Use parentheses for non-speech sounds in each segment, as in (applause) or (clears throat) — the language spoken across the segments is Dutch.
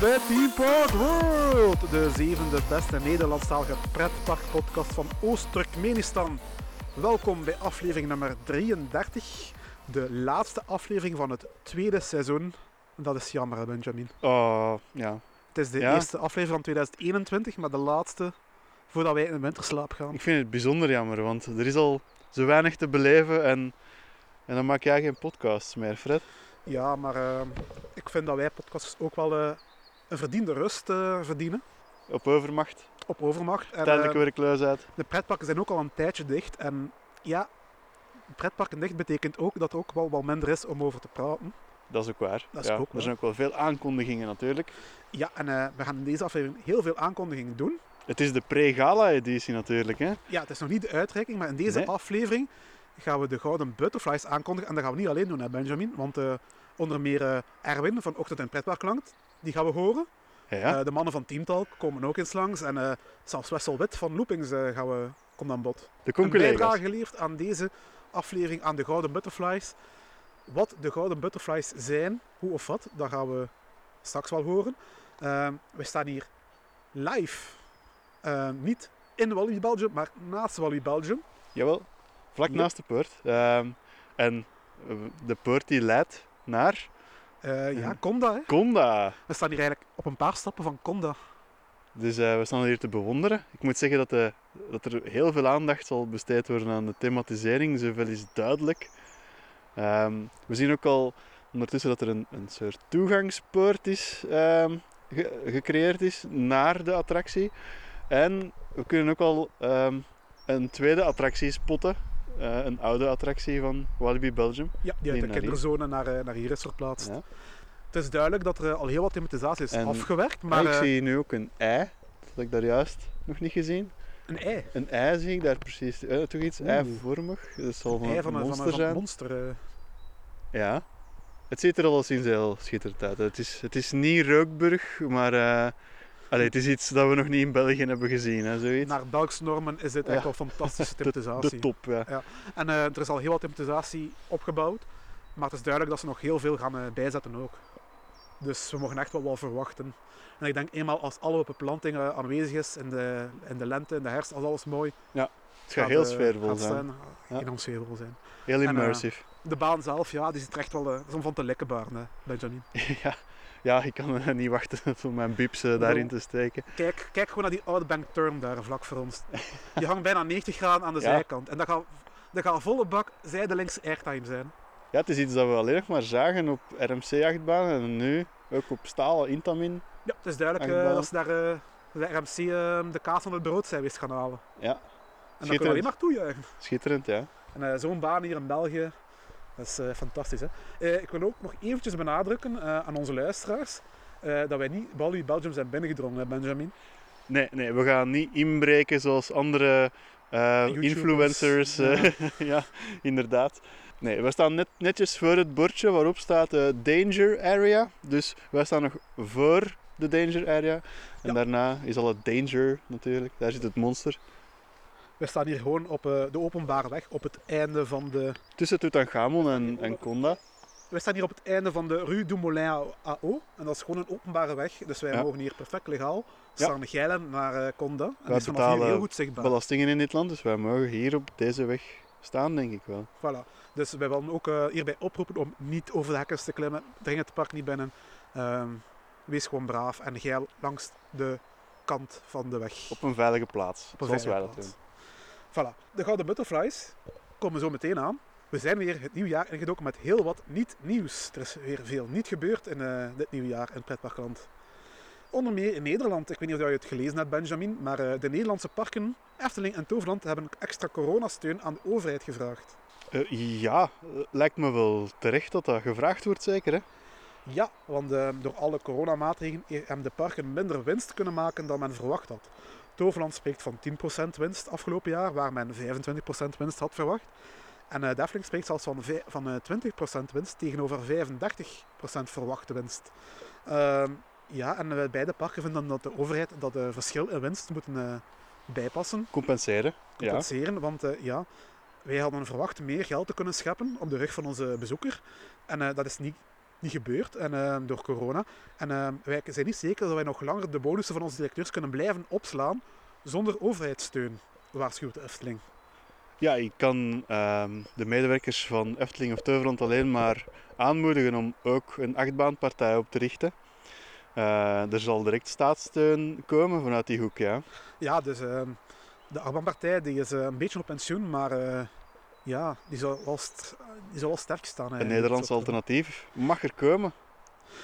Welkom bij Team Park World, de zevende beste Nederlandstalige pretparkpodcast van Oost-Turkmenistan. Welkom bij aflevering nummer 33, de laatste aflevering van het tweede seizoen. Dat is jammer, Benjamin. Oh, ja. Het is de Ja. eerste aflevering van 2021, maar de laatste voordat wij in de winterslaap gaan. Ik vind het bijzonder jammer, want er is al zo weinig te beleven en, en dan maak jij geen podcasts meer, Fred. Ja, maar eh, ik vind dat wij podcasts ook wel eh, een verdiende rust eh, verdienen Op overmacht, op overmacht. En, tijdelijke eh, werkluis uit. De pretparken zijn ook al een tijdje dicht. En ja, pretparken dicht betekent ook dat er ook wel wat minder is om over te praten. Dat is ook waar. Dat is ja, ook er zijn ook wel veel aankondigingen natuurlijk. Ja, en eh, we gaan in deze aflevering heel veel aankondigingen doen. Het is de pre-gala-editie natuurlijk, hè. Ja, het is nog niet de uitreiking, maar in deze Nee. aflevering gaan we de Gouden Butterflies aankondigen. En dat gaan we niet alleen doen, hè, Benjamin. Want onder meer Erwin van Ochtend en Pretparkland, die gaan we horen. Ja. Eh, de mannen van Teamtalk komen ook eens langs. En eh zelfs Wessel Wit van Loopings eh, gaan we, komt aan bod. de een bijdrage geleverd aan deze aflevering aan de Gouden Butterflies. Wat de Gouden Butterflies zijn, hoe of wat, dat gaan we straks wel horen. Ehm, we staan hier live, niet in Wally Belgium, maar naast Wally Belgium. Jawel, vlak Ja. naast de poort. Ehm, en de poort die leidt naar Eh, ja. Conda. Hè. Conda. We staan hier eigenlijk op een paar stappen van Conda. Dus eh, we staan hier te bewonderen. Ik moet zeggen dat, de, dat er heel veel aandacht zal besteed worden aan de thematisering, zoveel is duidelijk. Ehm, we zien ook al ondertussen dat er een, een soort toegangspoort is, ehm, ge- gecreëerd is naar de attractie. En we kunnen ook al ehm, een tweede attractie spotten. Eh, een oude attractie van Walibi Belgium. Ja, die uit de naar hier. kinderzone naar, eh, naar hier is verplaatst. Ja. Het is duidelijk dat er eh, al heel wat thematisatie is En- afgewerkt, Maar ik zie nu ook een ei. Dat had ik daar juist nog niet gezien. een ei. Een ei zie ik daar precies. Eh, toch iets Oeh. eivormig. Dat zal van ei van een, van monster een, van een monster. eh. Ja. Het ziet er al sinds heel schitterend uit. Het is, het is niet Rookburg, maar allee, het is iets dat we nog niet in België hebben gezien. Hè, zoiets. Naar Belgische normen is dit echt Ja. wel fantastische (laughs) de, thematisatie. de top, ja. En eh, er is al heel wat thematisatie opgebouwd. Maar het is duidelijk dat ze nog heel veel gaan eh, bijzetten ook. Dus we mogen echt wel wat verwachten. En ik denk eenmaal als alle beplanting eh, aanwezig is in de, in de lente, in de herfst, als alles mooi Het gaat heel eh, sfeervol gaat zijn. Ja. Ja. Enorm sfeervol zijn. Heel En, immersive. De baan zelf, ja, die ziet er echt wel... is om van te likken hè, Benjamin. (laughs) ja. Ja, ik kan eh, niet wachten (laughs) om mijn bips eh, daarin te steken. Kijk, kijk gewoon naar die outbank turn daar vlak voor ons. Die hangt bijna 90 graden aan de (laughs) Ja. zijkant. En dat gaat, dat gaat volle bak zijdelings airtime zijn. Ja, het is iets dat we alleen nog maar zagen op RMC-achtbanen en nu ook op staal Intamin. Ja, het is duidelijk eh, dat ze daar eh, de RMC eh, de kaas van het brood zijn wist gaan halen. Ja, En dat kunnen we alleen maar toejuichen. schitterend, ja. En eh, zo'n baan hier in België, dat is eh, fantastisch. Hè? Eh, ik wil ook nog eventjes benadrukken eh, aan onze luisteraars dat wij niet Wally Belgium zijn binnengedrongen, hè, Benjamin. Nee, nee, we gaan niet inbreken zoals andere influencers. eh, (laughs) ja. inderdaad. Nee, we staan net, netjes voor het bordje waarop staat Danger Area. Dus wij staan nog voor de Danger Area. En Ja. daarna is al het Danger natuurlijk. Daar zit het monster. We staan hier gewoon op eh, de openbare weg, op het einde van de... Tussen Tutankhamon en, en Konda. We staan hier op het einde van de Rue du Moulin Eau. En dat is gewoon een openbare weg, dus wij Ja. mogen hier perfect legaal Ja. staan geilen naar eh Conda. En Wij die is vanaf hier heel goed zichtbaar. Belastingen in dit land, dus wij mogen hier op deze weg staan, denk ik wel. Voilà. Dus wij willen ook eh, hierbij oproepen om niet over de hekken te klimmen. Dring het park niet binnen. Ehm, wees gewoon braaf en geil langs de kant van de weg. Op een veilige plaats, Op een zoals wij dat doen. Voilà. De Gouden Butterflies komen zo meteen aan. We zijn weer het nieuwe jaar ingedoken met heel wat niet nieuws. Er is weer veel niet gebeurd in eh, dit nieuwe jaar in pretparkland. Onder meer in Nederland. Ik weet niet of je het gelezen hebt, Benjamin. Maar eh, de Nederlandse parken, Efteling en Toverland, hebben extra coronasteun aan de overheid gevraagd. Eh, ja, lijkt me wel terecht dat dat gevraagd wordt, zeker hè? Ja, want eh, door alle coronamaatregelen hebben de parken minder winst kunnen maken dan men verwacht had. Toverland spreekt van 10% winst afgelopen jaar, waar men 25% winst had verwacht. En eh Defling spreekt zelfs van, van eh, 20% winst tegenover 35% verwachte winst. Ehm, ja, en eh, beide parken vinden dat de overheid dat verschil in winst moeten bijpassen, Compenseren. Ja. compenseren. Want ja, wij hadden verwacht meer geld te kunnen scheppen op de rug van onze bezoeker. En dat is niet niet gebeurd en, eh, door corona. En eh, wij zijn niet zeker dat wij nog langer de bonussen van onze directeurs kunnen blijven opslaan zonder overheidssteun, waarschuwt de Efteling. Ja, ik kan ehm, de medewerkers van Efteling of Toverland alleen maar aanmoedigen om ook een achtbaanpartij op te richten. Eh, er zal direct staatssteun komen vanuit die hoek, ja. Ja, dus ehm, de achtbaanpartij die is eh, een beetje op pensioen, maar eh, ja, die zal, wel st- die zal wel sterk staan. Een. Nederlands Zou alternatief mag er komen.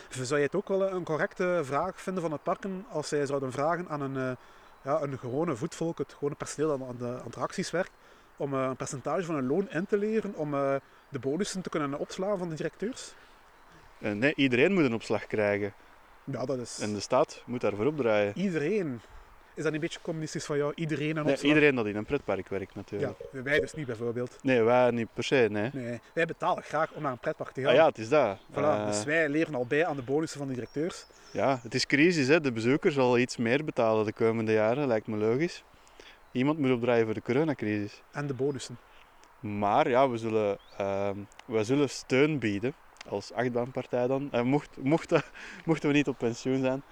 Zou je het ook wel een correcte vraag vinden van het parken als zij zouden vragen aan een, eh, ja, een gewone voetvolk, het gewone personeel dat aan de attracties werkt, om eh, een percentage van hun loon in te leren om eh, de bonussen te kunnen opslaan van de directeurs? Eh, nee, iedereen moet een opslag krijgen. Ja, dat is En de staat moet daarvoor opdraaien. iedereen. Is dat niet een beetje communistisch van jou? Iedereen een Nee, opslag? iedereen dat in een pretpark werkt natuurlijk. Ja, wij dus niet bijvoorbeeld. Nee, wij niet per se, nee. Nee, wij betalen graag om naar een pretpark te gaan. Ah ja, het is dat. Voilà, Eh, dus wij leren al bij aan de bonussen van de directeurs. Ja, het is crisis. Hè. De bezoeker zal iets meer betalen de komende jaren, lijkt me logisch. Iemand moet opdraaien voor de coronacrisis. En de bonussen. Maar ja, we zullen, ehm, we zullen steun bieden als achtbaanpartij dan. En mocht, mochten, (laughs) mochten we niet op pensioen zijn.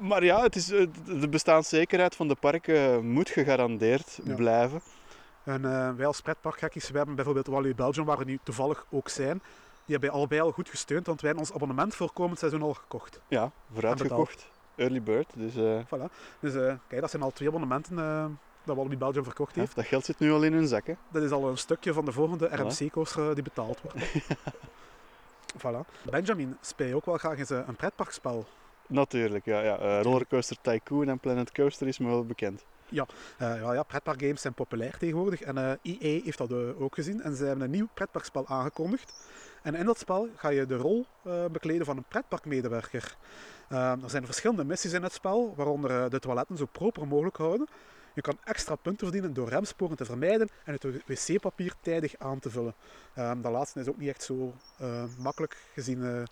Maar ja, het is, eh, de bestaanszekerheid van de parken moet gegarandeerd Ja. blijven. En eh, wij als pretparkgekkies, we hebben bijvoorbeeld Wally Belgium, waar we nu toevallig ook zijn, die hebben allebei al goed gesteund, want wij hebben ons abonnement voor komend seizoen al gekocht. Ja, vooruitgekocht. Early bird. Dus eh, Voilà. Dus eh, kijk, dat zijn al twee abonnementen eh, dat Wally Belgium verkocht heeft. dat geld zit nu al in hun zakken. Dat is al een stukje van de volgende RMC-coaster eh, die betaald wordt. (laughs) voilà. Benjamin, speel je ook wel graag eens eh, een pretparkspel? Natuurlijk, ja. ja. Eh, Rollercoaster Tycoon en Planet Coaster is me wel bekend. Eh, ja, ja, pretparkgames zijn populair tegenwoordig en eh EA heeft dat ook gezien en ze hebben een nieuw pretparkspel aangekondigd. En in dat spel ga je de rol bekleden van een pretparkmedewerker. Er zijn verschillende missies in het spel, waaronder de toiletten zo proper mogelijk houden. Je kan extra punten verdienen door remsporen te vermijden en het wc-papier tijdig aan te vullen. Eh, dat laatste is ook niet echt zo makkelijk, gezien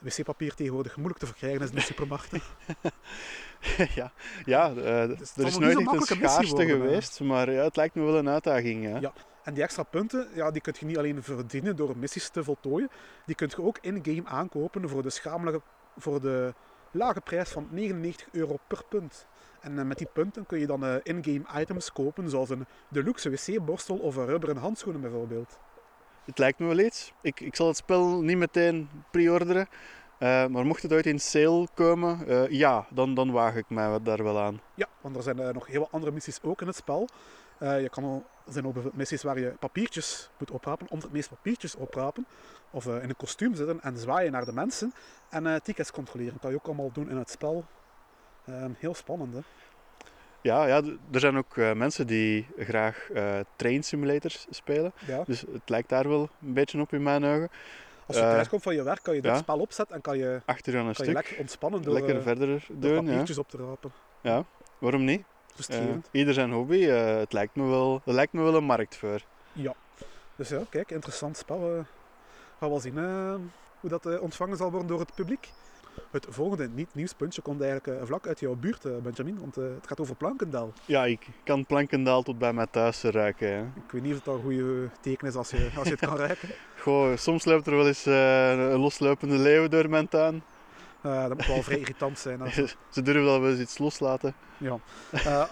wc-papier tegenwoordig moeilijk te verkrijgen is in de supermarkten. (laughs) ja, ja eh, het er is nooit echt een schaarste worden, hè. geweest, maar ja, het lijkt me wel een uitdaging. Ja. Ja. En die extra punten, ja, die kun je niet alleen verdienen door missies te voltooien, die kun je ook in-game aankopen voor de schamele, voor de lage prijs van 99 euro per punt. En eh, met die punten kun je dan eh, in-game items kopen, zoals een deluxe wc-borstel of een rubberen handschoenen bijvoorbeeld. Het lijkt me wel iets. Ik, ik zal het spel niet meteen pre-orderen, eh, maar mocht het ooit in sale komen, eh, ja, dan, dan waag ik mij daar wel aan. Ja, want er zijn eh, nog heel wat andere missies ook in het spel. Je kan er zijn ook missies waar je papiertjes moet oprapen, om het meest papiertjes oprapen. Of in een kostuum zitten en zwaaien naar de mensen. En tickets controleren. Dat kan je ook allemaal doen in het spel. Ehm, heel spannend, hè? Ja, ja, er zijn ook eh, mensen die graag eh train simulators spelen. Ja. Dus het lijkt daar wel een beetje op in mijn ogen. Als je Eh, thuis komt van je werk, kan je dat ja. spel opzetten en kan je, Achter aan een kan je stuk. lekker ontspannen door, Lekker verder door doen. Ja. papiertjes op te rapen. Waarom niet? Rustgevend. ieder zijn hobby. het lijkt me wel, er lijkt me wel een markt voor. Ja. Dus ja, kijk, interessant spel. gaan we wel zien hoe dat ontvangen zal worden door het publiek. Het volgende niet-nieuwspuntje komt eigenlijk eh, vlak uit jouw buurt, eh, Benjamin, want eh, het gaat over Plankendaal. Ja, ik kan Plankendaal tot bij mij thuis ruiken. Hè. Ik weet niet of dat een goede teken is als je, als je het kan ruiken. (laughs) Goh, soms loopt er wel eens een loslopende leeuw door mijn tuin. Dat moet wel vrij irritant zijn. als- (laughs) Ze durven wel wel eens iets loslaten. Ja.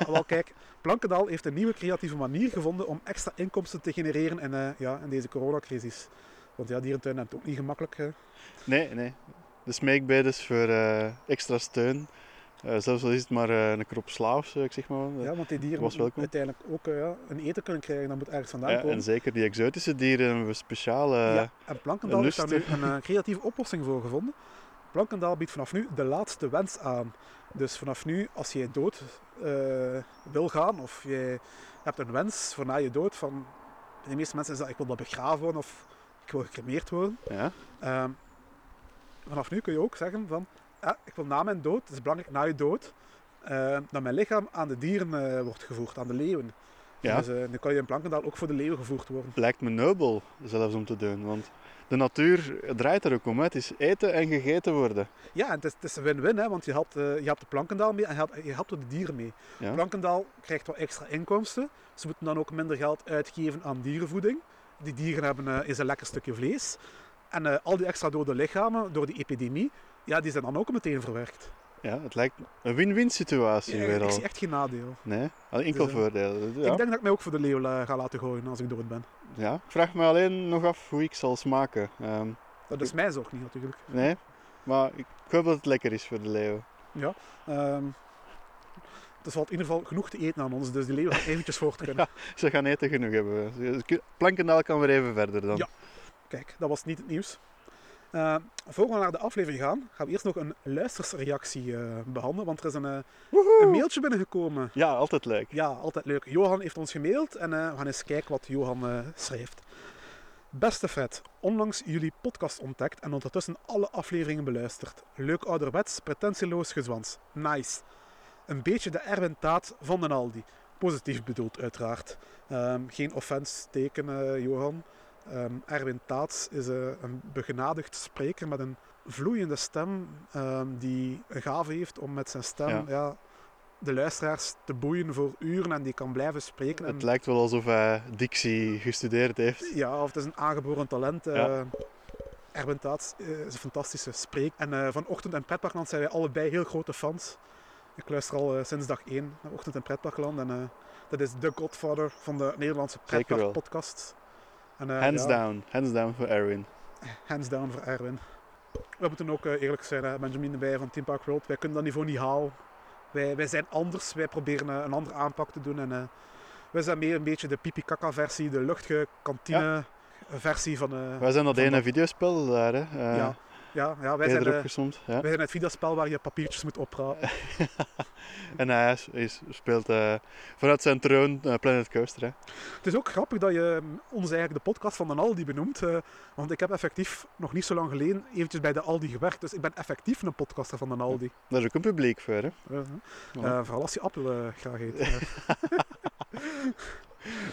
Wel kijk, Plankendaal heeft een nieuwe creatieve manier gevonden om extra inkomsten te genereren in, ja, in deze coronacrisis. Want ja, dierentuin hebben het ook niet gemakkelijk. hè. Nee, nee. De smeekbedes voor eh, extra steun. Eh, zelfs al is het maar eh, een krop slaafs, ik zeg maar. Ja, want die dieren moeten uiteindelijk ook ja, een eten kunnen krijgen. Dat moet ergens vandaan komen. en zeker die exotische dieren hebben we speciaal. eh, ja, en Plankendaal heeft daar nu een creatieve oplossing voor gevonden. Plankendaal biedt vanaf nu de laatste wens aan. Dus vanaf nu, als je dood wil gaan of je hebt een wens voor na je dood, van de meeste mensen is dat ik wil dat begraven worden of ik wil gecremeerd worden. ja. Ehm, vanaf nu kun je ook zeggen van, ja, ik wil na mijn dood, het is belangrijk na je dood, eh, dat mijn lichaam aan de dieren eh, wordt gevoerd, aan de leeuwen. Ja. Dus eh, nu kan je in Plankendaal ook voor de leeuwen gevoerd worden. Lijkt me nobel zelfs om te doen. Want de natuur draait er ook om. Hè. Het is eten en gegeten worden. Ja, en het is, het is een win-win, hè, want je helpt, je helpt de Plankendaal mee en je helpt, je helpt de dieren mee. Ja. Plankendaal krijgt wel extra inkomsten. Ze moeten dan ook minder geld uitgeven aan dierenvoeding. Die dieren hebben is een lekker stukje vlees. En eh, al die extra dode lichamen door die epidemie, ja, die zijn dan ook meteen verwerkt. Ja, het lijkt een win-win situatie Ja, weer ik al. zie echt geen nadeel. Nee, enkel Dus, eh, voordelen. Ja. Ik denk dat ik mij ook voor de leeuw la- ga laten gooien als ik dood ben. ja, ik vraag me alleen nog af hoe ik zal smaken. Ehm, Dat is mijn zorg niet natuurlijk. nee, maar ik hoop dat het lekker is voor de leeuw. Ehm er valt in ieder geval genoeg te eten aan ons, dus die leeuw gaat eventjes voort (laughs) kunnen. Ze gaan eten genoeg hebben. Ze- Plankendaal kan weer even verder dan. Ja. Kijk, dat was niet het nieuws. Eh voor we naar de aflevering gaan, gaan we eerst nog een luistersreactie eh, behandelen, want er is een, eh, een mailtje binnengekomen. Ja, altijd leuk. Ja, altijd leuk. Johan heeft ons gemaild en we gaan eens kijken wat Johan schrijft. Beste Fred, onlangs jullie podcast ontdekt en ondertussen alle afleveringen beluisterd. Leuk ouderwets, pretentieloos gezwans. Nice. Een beetje de Erwin Taat van den Aldi. Positief bedoeld, uiteraard. Ehm, geen offense teken, eh, Johan. Ehm, Erwin Taats is eh, een begenadigd spreker met een vloeiende stem ehm, die een gave heeft om met zijn stem Ja. ja, de luisteraars te boeien voor uren en die kan blijven spreken. En, Het lijkt wel alsof hij dictie gestudeerd heeft. ja, of het is een aangeboren talent. eh. Erwin Taats eh, is een fantastische spreek. En eh, van Ochtend en Pretparkland zijn wij allebei heel grote fans. Ik luister al sinds dag 1 naar Ochtend en Pretparkland. En dat is de godfather van de Nederlandse Zeker wel. En, eh, Hands ja, down, hands down voor Erwin. Hands down voor Erwin. We moeten ook eh, eerlijk zijn, hè, Benjamin bij van Team Park World. Wij kunnen dat niveau niet halen. Wij, wij zijn anders. Wij proberen eh, een andere aanpak te doen. En, eh, wij zijn meer een beetje de pipi-kaka versie, de luchtige kantine versie van... eh, Wij zijn dat ene videospel daar, hè. Ja, ja, ja, wij zijn, erop eh, gesomd. Ja. wij zijn het videospel waar je papiertjes moet oprapen. (laughs) En hij is- is- speelt eh, vanuit zijn troon eh, Planet Coaster. Hè. Het is ook grappig dat je mm, ons eigenlijk de podcast van de Aldi benoemt. want ik heb effectief nog niet zo lang geleden eventjes bij de Aldi gewerkt. Dus ik ben effectief een podcaster van de Aldi. Daar is ook een publiek voor. Hè. Eh, vooral als je appel eh, graag eet.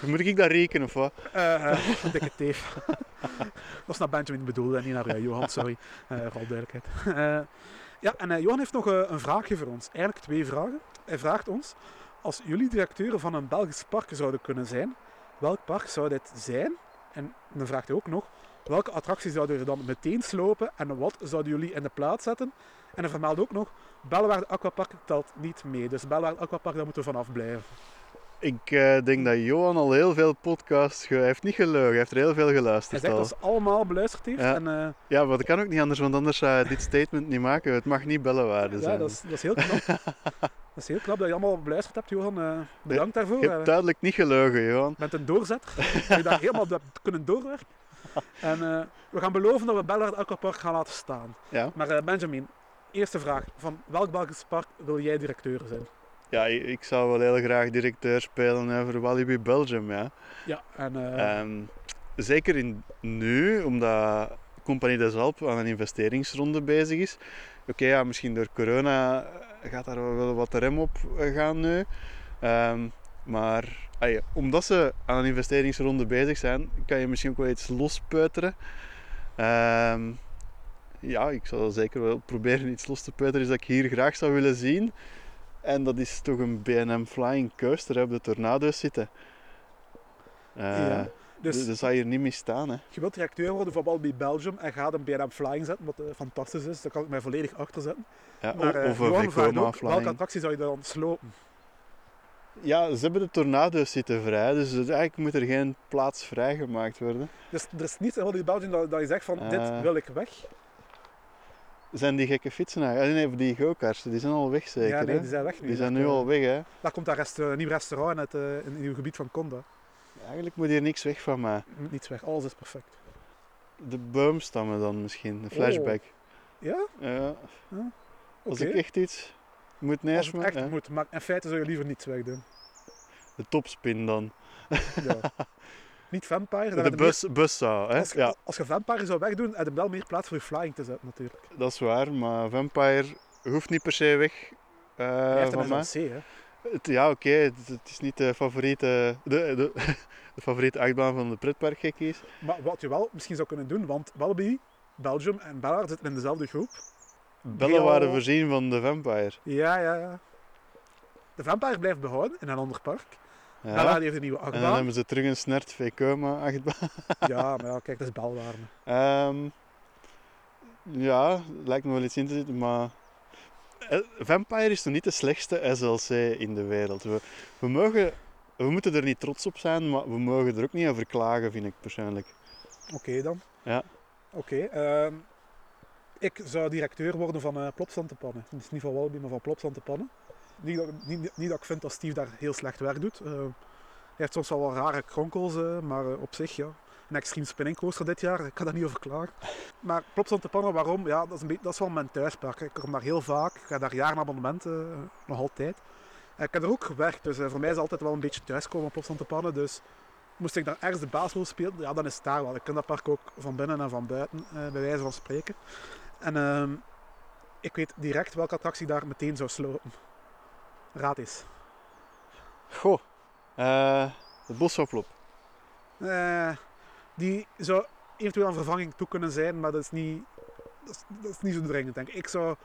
(laughs) Moet ik dat rekenen of wat? een dikke teef. (laughs) dat is naar Benjamin bedoeld en niet naar eh, Johan, sorry. Eh voor alle duidelijkheid. Eh, ja, en Johan heeft nog een vraagje voor ons. Eigenlijk twee vragen. Hij vraagt ons, als jullie directeur van een Belgisch park zouden kunnen zijn, welk park zou dit zijn? En dan vraagt hij ook nog, welke attracties zouden er dan meteen slopen en wat zouden jullie in de plaats zetten? En hij vermeldt ook nog, Bellewaarde Aquapark telt niet mee. Dus Bellewaarde Aquapark, daar moeten we vanaf blijven. Ik eh, denk dat Johan al heel veel podcasts... Ge hij heeft niet gelogen, hij heeft er heel veel Hij geluisterd zegt al. dat ze allemaal beluisterd heeft. Ja. En, eh, Ja, maar dat kan ook niet anders, want anders zou hij dit statement niet maken. Het mag niet bellenwaarde ja, zijn. dat is, dat is heel knap. (laughs) dat is heel knap dat je allemaal beluisterd hebt, Johan. Eh, bedankt daarvoor. Je hebt duidelijk niet gelogen, Johan. Je bent een doorzetter. (laughs) je daar helemaal hebt kunnen doorwerken. En we gaan beloven dat we Bellard Aquapark gaan laten staan. Ja, Maar Benjamin, eerste vraag. Van welk Belgisch park wil jij directeur zijn? Ja ik zou wel heel graag directeur spelen eh, voor Walibi Belgium, ja. Ja, en eh, Ehm, zeker in nu, omdat Compagnie des Alpes aan een investeringsronde bezig is. Oké, ja, misschien door corona eh, gaat daar wel wat rem op eh, gaan nu. Ehm, maar ah omdat ze aan een investeringsronde bezig zijn, kan je misschien ook wel iets lospeuteren. Ehm, ja, ik zal zeker wel proberen iets los te peuteren is dat ik hier graag zou willen zien. En dat is toch een B&M Flying Coaster hè, op de Tornado's zitten. Ja, dus dus dat zou hier niet mee staan. Hè. je wilt directeur worden van Walibi Belgium en gaat een BNM Flying zetten, wat eh, fantastisch is. Daar kan ik mij volledig achter zetten. Ja, Maar of een Vekoma ook, welke Flying. attractie zou je dan slopen? Ja, ze hebben de tornado's zitten vrij, dus eigenlijk moet er geen plaats vrijgemaakt worden. Dus er is niets in Walibi Belgium dat, dat je zegt van, dit wil ik weg. Zijn die gekke fietsen eigenlijk? Ah, Nee, die go-karts, die zijn al weg zeker. ja, nee, die zijn weg nu. Die zijn nu eh, al weg, hè? Daar komt rest, een nieuw restaurant in het, eh, in nieuwe gebied van Conda. Eigenlijk moet hier niks weg van mij. Moet niets weg, alles is perfect. De boomstammen dan misschien, een flashback. Ja? Ja, Oké. als ik echt iets moet Als het neersmeten, echt ja. moet, maar in feite zou je liever niets wegdoen. de topspin dan. Ja. (laughs) Niet Vampire. De bus, buszou, meer- hè? Als je, Ja, als je Vampire zou wegdoen, heb je wel meer plaats voor je flying te zetten natuurlijk. dat is waar, maar Vampire hoeft niet per se weg eh, Hij heeft van een mij. Hè. Het- ja, oké, het, het is niet de favoriete, de, de, (laughs) de favoriete achtbaan van de pretparkgekkies. Maar wat je wel misschien zou kunnen doen, want Walibi, Belgium en Ballard zitten in dezelfde groep. Bellen waren voorzien van de Vampire. Ja, ja, ja. De Vampire blijft behouden in een ander park. Ja. Ballard heeft een nieuwe En dan achtbaan. hebben ze terug een snert Vekoma achtbaan. (laughs) Ja, maar ja, kijk, dat is Belwaarde. Ehm, Ja, lijkt me wel iets in te zitten, maar... eh, Vampire is nog niet de slechtste SLC in de wereld. We, we, mogen, we moeten er niet trots op zijn, maar we mogen er ook niet over klagen, vind ik persoonlijk. Oké dan. Ja. Oké. ehm, ik zou directeur worden van uh, Plopsantepannen. Dus niet van Wallaby, maar van Plopsantepannen. Niet, dat- niet, niet dat ik vind dat Steve daar heel slecht werk doet. Eh, hij heeft soms wel wat rare kronkels, eh, maar eh, op zich ja. Een extreme spinning coaster dit jaar, ik kan daar niet over klagen. Maar Plopsantepannen, waarom? Ja, dat is, een beetje, dat is wel mijn thuispark. Ik kom daar heel vaak, ik ga daar jaren abonnement, nog altijd. Ik heb er ook gewerkt, dus voor mij is het altijd wel een beetje thuiskomen op Plopsantepannen. Dus moest ik daar ergens de baasrol spelen, ja, dan is het daar wel. Ik ken dat park ook van binnen en van buiten, bij wijze van spreken. En ehm, ik weet direct welke attractie daar meteen zou slopen. Raad eens. Goh, eh het boshoplop. Eh, die zou eventueel een vervanging toe kunnen zijn, maar dat is niet, dat is, dat is niet zo dringend, denk ik. Ik zou,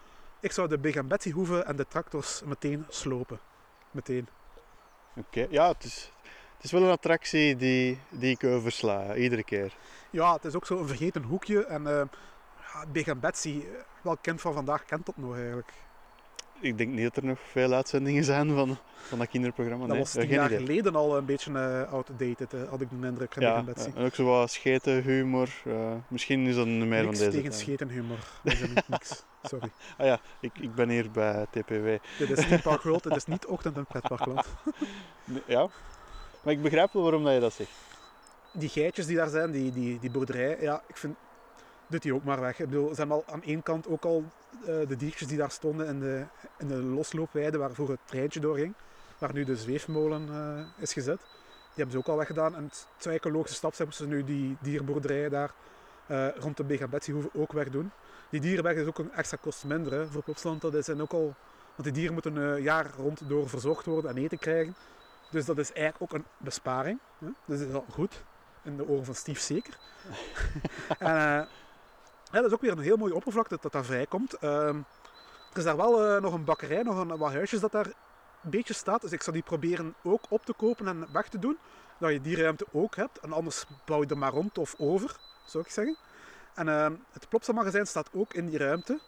ik zou de Big and Betsy hoeven en de tractors meteen slopen. Meteen. Oké, ja, het is, het is wel een attractie die, die ik oversla, iedere keer. Ja, het is ook zo'n vergeten hoekje. En ja, Big and Betsy, welk kind van vandaag kent dat nog eigenlijk? Ik denk niet dat er nog veel uitzendingen zijn van, van dat kinderprogramma. Dat nee, was tien jaar idee. geleden al een beetje eh, outdated, eh, had ik de indruk, Ja, ja, en ook zo wat scheten, humor. eh, misschien is dat meer van Niks deze tegen (laughs) er niet niks. Sorry. (laughs) Ah ja, ik, ik ben hier bij TPW. Dit is niet Park World, dit is niet ochtend- en pretparkland. (laughs) Ja, maar ik begrijp wel waarom dat je dat zegt. Die geitjes die daar zijn, die, die, die boerderij, ja, ik vind, doet die ook maar weg. Ik bedoel, ze hebben al aan één kant ook al eh, de diertjes die daar stonden in de, in de losloopweide waar vroeger het treintje doorging, waar nu de zweefmolen eh, is gezet. Die hebben ze ook al weggedaan. En het zou eigenlijk een logische stap zijn moesten ze nu die dierboerderijen daar eh, rond de hoeven ook wegdoen. Die dierenweg is ook een extra kost minder hè, voor Plopsland. Dat zijn ook al, want die dieren moeten een jaar rond door verzorgd worden en eten krijgen. Dus dat is eigenlijk ook een besparing. Hè? Dus dat is al goed. In de ogen van Steve zeker. (laughs) en, ja, dat is ook weer een heel mooie oppervlakte dat daar vrijkomt. Ehm er is daar wel eh, nog een bakkerij, nog een, wat huisjes dat daar een beetje staat. Dus ik zal die proberen ook op te kopen en weg te doen. Dat je die ruimte ook hebt. En anders bouw je er maar rond of over, zou ik zeggen. En ehm, het Plopsa-magazijn staat ook in die ruimte.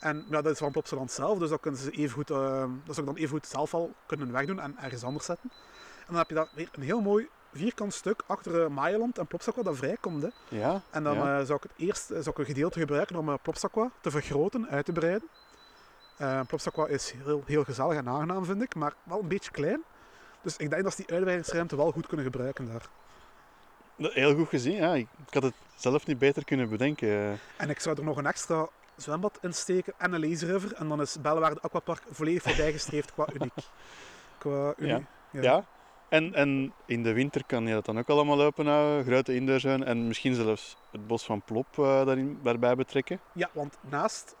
En ja, dat is van Plopsaland zelf, dus dat, kunnen ze even goed, ehm, dat zou ik dan even goed zelf al kunnen wegdoen en ergens anders zetten. En dan heb je daar weer een heel mooi vierkant stuk achter uh, Maailand en Plopsaqua dat vrijkomt. Hè. Ja, En dan ja. eh, zou ik het eerst eh, zou ik een gedeelte gebruiken om Plopsaqua te vergroten, uit te breiden. Uh, Plopsaqua is heel, heel gezellig en aangenaam, vind ik, maar wel een beetje klein. Dus ik denk dat ze die uitbreidingsruimte wel goed kunnen gebruiken daar. Heel goed gezien, ja. Ik had het zelf niet beter kunnen bedenken. En ik zou er nog een extra zwembad in steken en een lazy river. En dan is Bellewaarde Aquapark volledig voorbijgestreefd qua uniek. (laughs) Qua uniek. Ja. ja. En, en in de winter kan je dat dan ook allemaal openhouden, grote indoorzone en misschien zelfs het bos van Plop uh, daarin, daarbij betrekken. Ja, want naast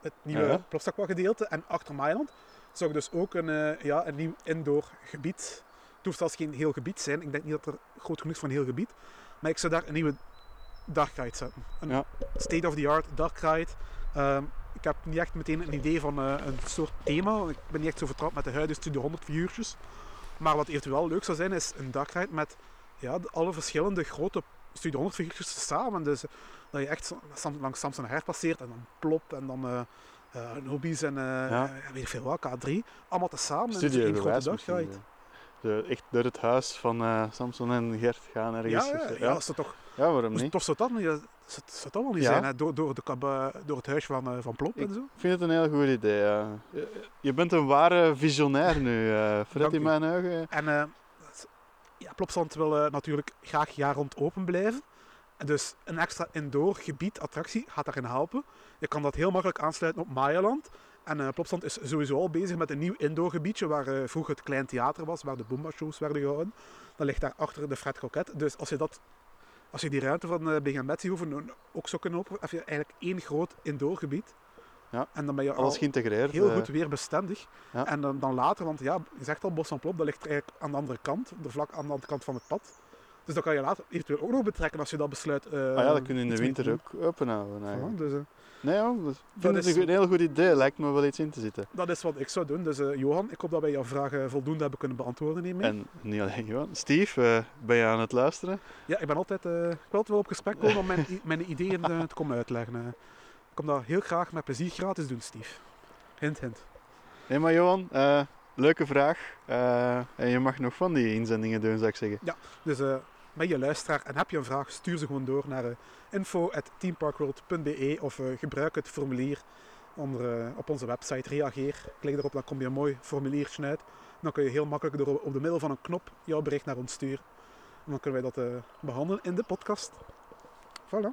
het nieuwe Ja. Gedeelte en achter Mailand zou ik dus ook een, uh, ja, een nieuw indoor gebied. Het hoeft zelfs geen heel gebied zijn. Ik denk niet dat er groot genoeg is voor een heel gebied. Maar ik zou daar een nieuwe dark ride zetten. Een Ja. state-of-the-art dark ride. Um, ik heb niet echt meteen een idee van uh, een soort thema. Ik ben niet echt zo vertrouwd met de huidige Studio 100 figuurtjes. Maar wat eventueel leuk zou zijn, is een dark ride met ja, alle verschillende grote Studio 100 figuurtjes samen. Dus dat je echt langs Samson Her passeert en dan Plop en dan eh, Nobis en Ja. weet ik veel wat, K3. Allemaal tezamen in Studio één grote bewijs dark misschien. ride. De, echt door het huis van Samson en Gert gaan ergens. Ja, ja. dat toch, Ja, waarom niet? tof zou dat niet, zou, dat wel niet Ja. zijn, hè? Door, door, de, eh, door het huis van, eh, van Plop en zo. Ik vind het een heel goed idee. Ja. Je- Je bent een ware visionair nu, eh Fred, Dank in mijn ogen. En eh, ja, Plopsland wil eh, natuurlijk graag jaar rond open blijven. En dus een extra indoor gebied, attractie, gaat daarin helpen. Je kan dat heel makkelijk aansluiten op Mayaland. En eh Plopsland is sowieso al bezig met een nieuw indoor gebiedje waar eh, vroeger het klein theater was, waar de Boomba-shows werden gehouden. Dat ligt daar achter de Fred Croquet. Dus als je, dat, als je die ruimte van uh, Big Betsy hoeven ook zou kunnen openen, heb je eigenlijk één groot indoor gebied. Ja, En dan ben je Alles al geïntegreerd. heel eh. goed weer bestendig. Ja. En dan, dan later, want ja, je zegt al, Bos van Plop, dat ligt eigenlijk aan de andere kant, de vlak aan de andere kant van het pad. Dus dat kan je later eventueel ook nog betrekken als je dat besluit. eh, ah ja, dat kun je in de winter ook openhouden. Eigenlijk. Voilà, dus, eh, Nee, ja, dat- ik vind het is- een, heel goed idee. Lijkt me wel iets in te zitten. dat is wat ik zou doen. Dus eh, Johan, ik hoop dat wij jouw vragen voldoende hebben kunnen beantwoorden hiermee. En niet alleen Johan. Steve, eh, ben je aan het luisteren? Ja, ik ben altijd, ik wil altijd wel op gesprek komen om mijn, (laughs) mijn ideeën te komen uitleggen. Ik kom dat heel graag met plezier gratis doen, Steve. Hint, hint. Nee, maar Johan, leuke vraag. En je mag nog van die inzendingen doen, zou ik zeggen. Dus eh ben je luisteraar en heb je een vraag, stuur ze gewoon door naar uh, info.teamparkworld.be of eh, gebruik het formulier onder, eh, op onze website. Reageer. Klik erop, dan kom je een mooi formuliertje uit. Dan kun je heel makkelijk door op de middel van een knop jouw bericht naar ons sturen. En dan kunnen wij dat eh, behandelen in de podcast. Voilà.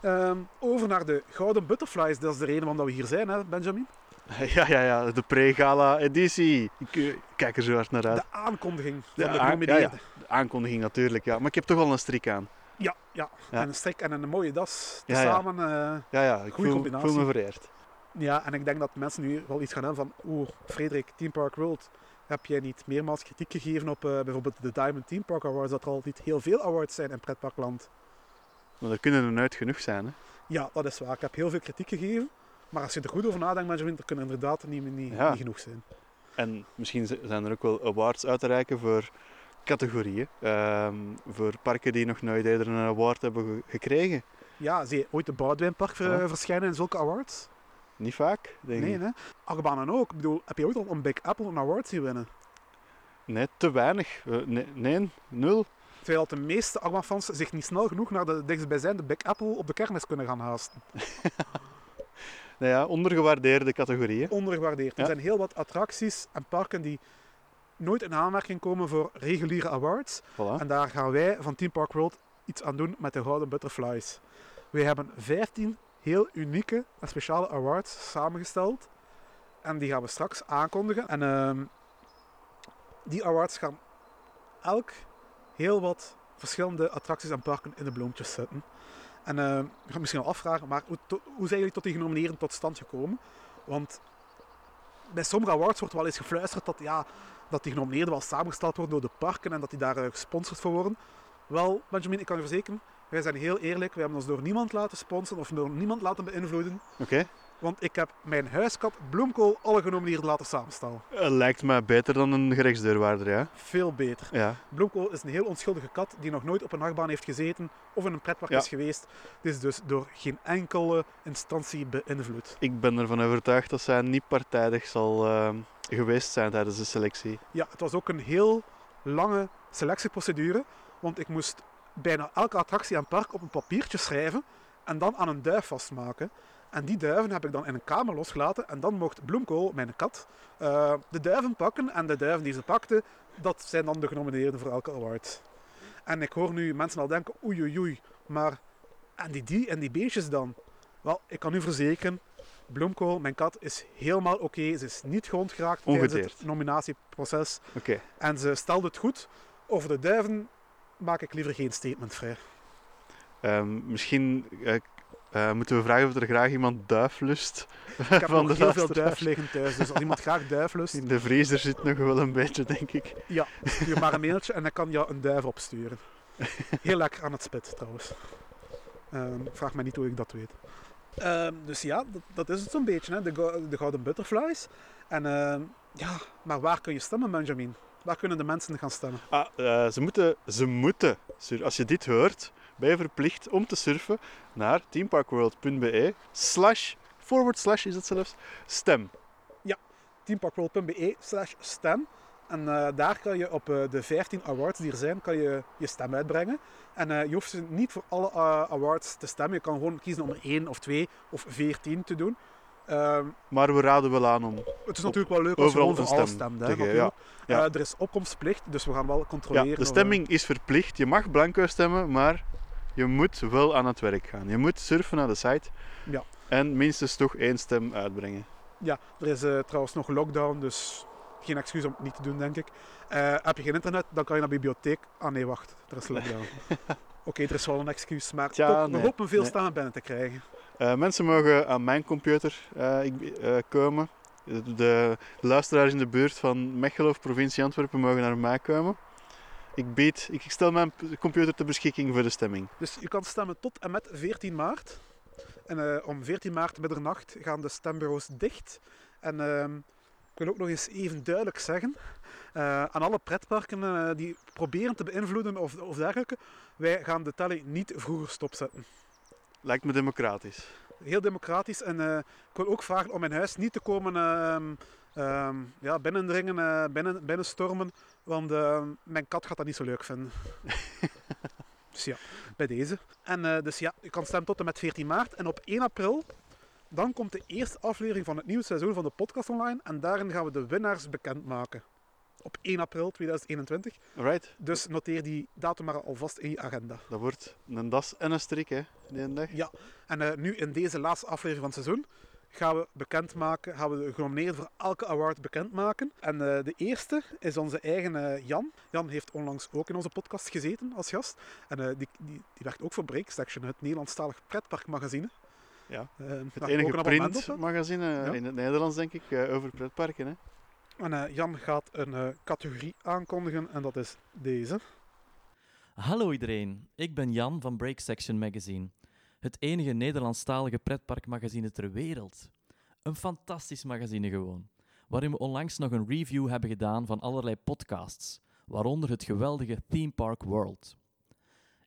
Ehm, over naar de Gouden Butterflies. Dat is de reden waarom we hier zijn, hè, Benjamin. (laughs) Ja, ja, ja, de pre-gala editie. Ik eh, kijk er zo hard naar uit. De aankondiging De van de aan- genomineerden. ja, De aankondiging natuurlijk, ja. Maar ik heb toch wel een strik aan. Ja, ja. Ja. En een strik en een mooie das. Ja, ja. Eh, Ja, ja, ik voel me vereerd. Ja, en ik denk dat mensen nu wel iets gaan hebben van oeh, Frederik, Team Park World, heb jij niet meermaals kritiek gegeven op eh, bijvoorbeeld de Diamond Team Park Awards, dat er al niet heel veel awards zijn in pretparkland? Maar er kunnen er nooit genoeg zijn, hè. Ja, dat is waar. Ik heb heel veel kritiek gegeven, maar als je er goed over nadenkt, er kunnen inderdaad niet, niet, Ja. niet genoeg zijn. En misschien zijn er ook wel awards uit te reiken voor categorieën. Ehm, voor parken die nog nooit eerder een award hebben ge- gekregen. Ja, zie je ooit de Boudwijnpark ver- Ja. verschijnen in zulke awards? Niet vaak, denk Nee, ik. hè? Achtbanen ook. Ik bedoel, heb je ooit al een Big Apple een award zien winnen? Nee, te weinig. Eh, nee, nee, nul. Terwijl de meeste achtbaanfans zich niet snel genoeg naar de dichtstbijzijnde Big Apple op de kermis kunnen gaan haasten. (laughs) Nou ja, ondergewaardeerde categorieën. ondergewaardeerd. Er zijn heel wat attracties en parken die nooit in aanmerking komen voor reguliere awards. Voilà. En daar gaan wij van Team Park World iets aan doen met de Gouden Butterflies. Wij hebben 15 heel unieke en speciale awards samengesteld. En die gaan we straks aankondigen. En ehm, die awards gaan elk heel wat verschillende attracties en parken in de bloempjes zetten. En ehm, je gaat misschien al afvragen, maar hoe, hoe zijn jullie tot die genomineerden tot stand gekomen? Want bij sommige awards wordt wel eens gefluisterd dat, ja, dat die genomineerden wel samengesteld worden door de parken en dat die daar eh, gesponsord voor worden. Wel, Benjamin, ik kan je verzekeren, wij zijn heel eerlijk. We hebben ons door niemand laten sponsoren of door niemand laten beïnvloeden. Oké. Want ik heb mijn huiskat Bloemkool alle genomineerden laten samenstellen. Eh, lijkt me beter dan een gerechtsdeurwaarder, ja. Veel beter. Ja. Bloemkool is een heel onschuldige kat die nog nooit op een achtbaan heeft gezeten of in een pretpark Ja. is geweest. Het is dus door geen enkele instantie beïnvloed. Ik ben ervan overtuigd dat zij niet partijdig zal ehm, geweest zijn tijdens de selectie. Ja, het was ook een heel lange selectieprocedure, want ik moest bijna elke attractie en park op een papiertje schrijven en dan aan een duif vastmaken. En die duiven heb ik dan in een kamer losgelaten en dan mocht Bloemkool, mijn kat, eh, de duiven pakken en de duiven die ze pakte, dat zijn dan de genomineerden voor elke award. En ik hoor nu mensen al denken, oei oei oei, maar en die, die en die beestjes dan? Wel, ik kan u verzekeren, Bloemkool, mijn kat, is helemaal oké. Ze is niet gewond geraakt tijdens het nominatieproces. Oké. En ze stelde het goed. Over de duiven maak ik liever geen statement vrij. Ehm, misschien eh, eh, moeten we vragen of er graag iemand duif lust. Ik heb (laughs) Van nog de heel veel duif liggen thuis. Dus als iemand graag duif lust, In de vriezer zit nog wel een beetje, denk ik. ja, stuur maar een mailtje en dan kan je een duif opsturen. Heel lekker aan het spit trouwens. Ehm, vraag mij niet hoe ik dat weet. Ehm, dus ja, dat, dat is het zo'n beetje, hè? De, go- de Gouden Butterflies. En ehm, ja, maar waar kun je stemmen, Benjamin? Waar kunnen de mensen gaan stemmen? Ah, eh, ze moeten, ze moeten, als je dit hoort, ben je verplicht om te surfen naar teamparkworld.be slash, forward slash is het zelfs, stem. teamparkworld.be slash stem. En eh, daar kan je op eh, de 15 awards die er zijn, kan je je stem uitbrengen. En eh, je hoeft ze niet voor alle awards te stemmen. Je kan gewoon kiezen om er 1 of 2 of 14 te doen. Ehm, Maar we raden wel aan om het is natuurlijk wel leuk als je overal gewoon voor alles stem stemt. te Hè, geven. Ja. ja. Er is opkomstplicht, dus we gaan wel controleren. Ja, de stemming is verplicht. Je mag blanco stemmen, maar je moet wel aan het werk gaan. Je moet surfen naar de site Ja. en minstens toch één stem uitbrengen. Ja, er is eh, trouwens nog lockdown, dus geen excuus om het niet te doen, denk ik. Eh, heb je geen internet, dan kan je naar de bibliotheek. Ah nee, wacht, er is lockdown. (laughs) Oké, er is wel een excuus, maar Tja, toch, we nee, hopen veel nee. stemmen binnen te krijgen. Eh, mensen mogen aan mijn computer ik, komen. De, de luisteraars in de buurt van Mechelen of provincie Antwerpen mogen naar mij komen. Ik, bied, ik stel mijn computer ter beschikking voor de stemming. Dus je kan stemmen tot en met 14 maart. En eh, om 14 maart middernacht gaan de stembureaus dicht. En ehm, ik wil ook nog eens even duidelijk zeggen eh, aan alle pretparken eh, die proberen te beïnvloeden of, of dergelijke. Wij gaan de telling niet vroeger stopzetten. Lijkt me democratisch. Heel democratisch. En ik wil ook vragen om mijn huis niet te komen ehm, ja, binnendringen, eh, binnen, binnenstormen. Want ehm, mijn kat gaat dat niet zo leuk vinden. (laughs) dus ja, bij deze. En eh, dus ja, je kan stemmen tot en met 14 maart. En op 1 april, dan komt de eerste aflevering van het nieuwe seizoen van de podcast online. En daarin gaan we de winnaars bekendmaken. Op 1 april 2021. Alright, Dus noteer die datum maar alvast in je agenda. dat wordt een das en een strik, hè, die dag. Ja, en eh, nu in deze laatste aflevering van het seizoen gaan we bekendmaken, gaan we de genomineerden voor elke award bekendmaken. En eh, de eerste is onze eigen eh, Jan. Jan heeft onlangs ook in onze podcast gezeten als gast. En eh, die, die, die werkt ook voor Break Section, het Nederlandstalig pretparkmagazine. Ja, Eh, Het enige printmagazine Ja. in het Nederlands, denk ik, eh, over pretparken. Hè. En eh, Jan gaat een eh, categorie aankondigen en dat is deze. Hallo iedereen, ik ben Jan van Break Section Magazine, het enige Nederlandstalige pretparkmagazine ter wereld. Een fantastisch magazine gewoon, waarin we onlangs nog een review hebben gedaan van allerlei podcasts, waaronder het geweldige Theme Park World.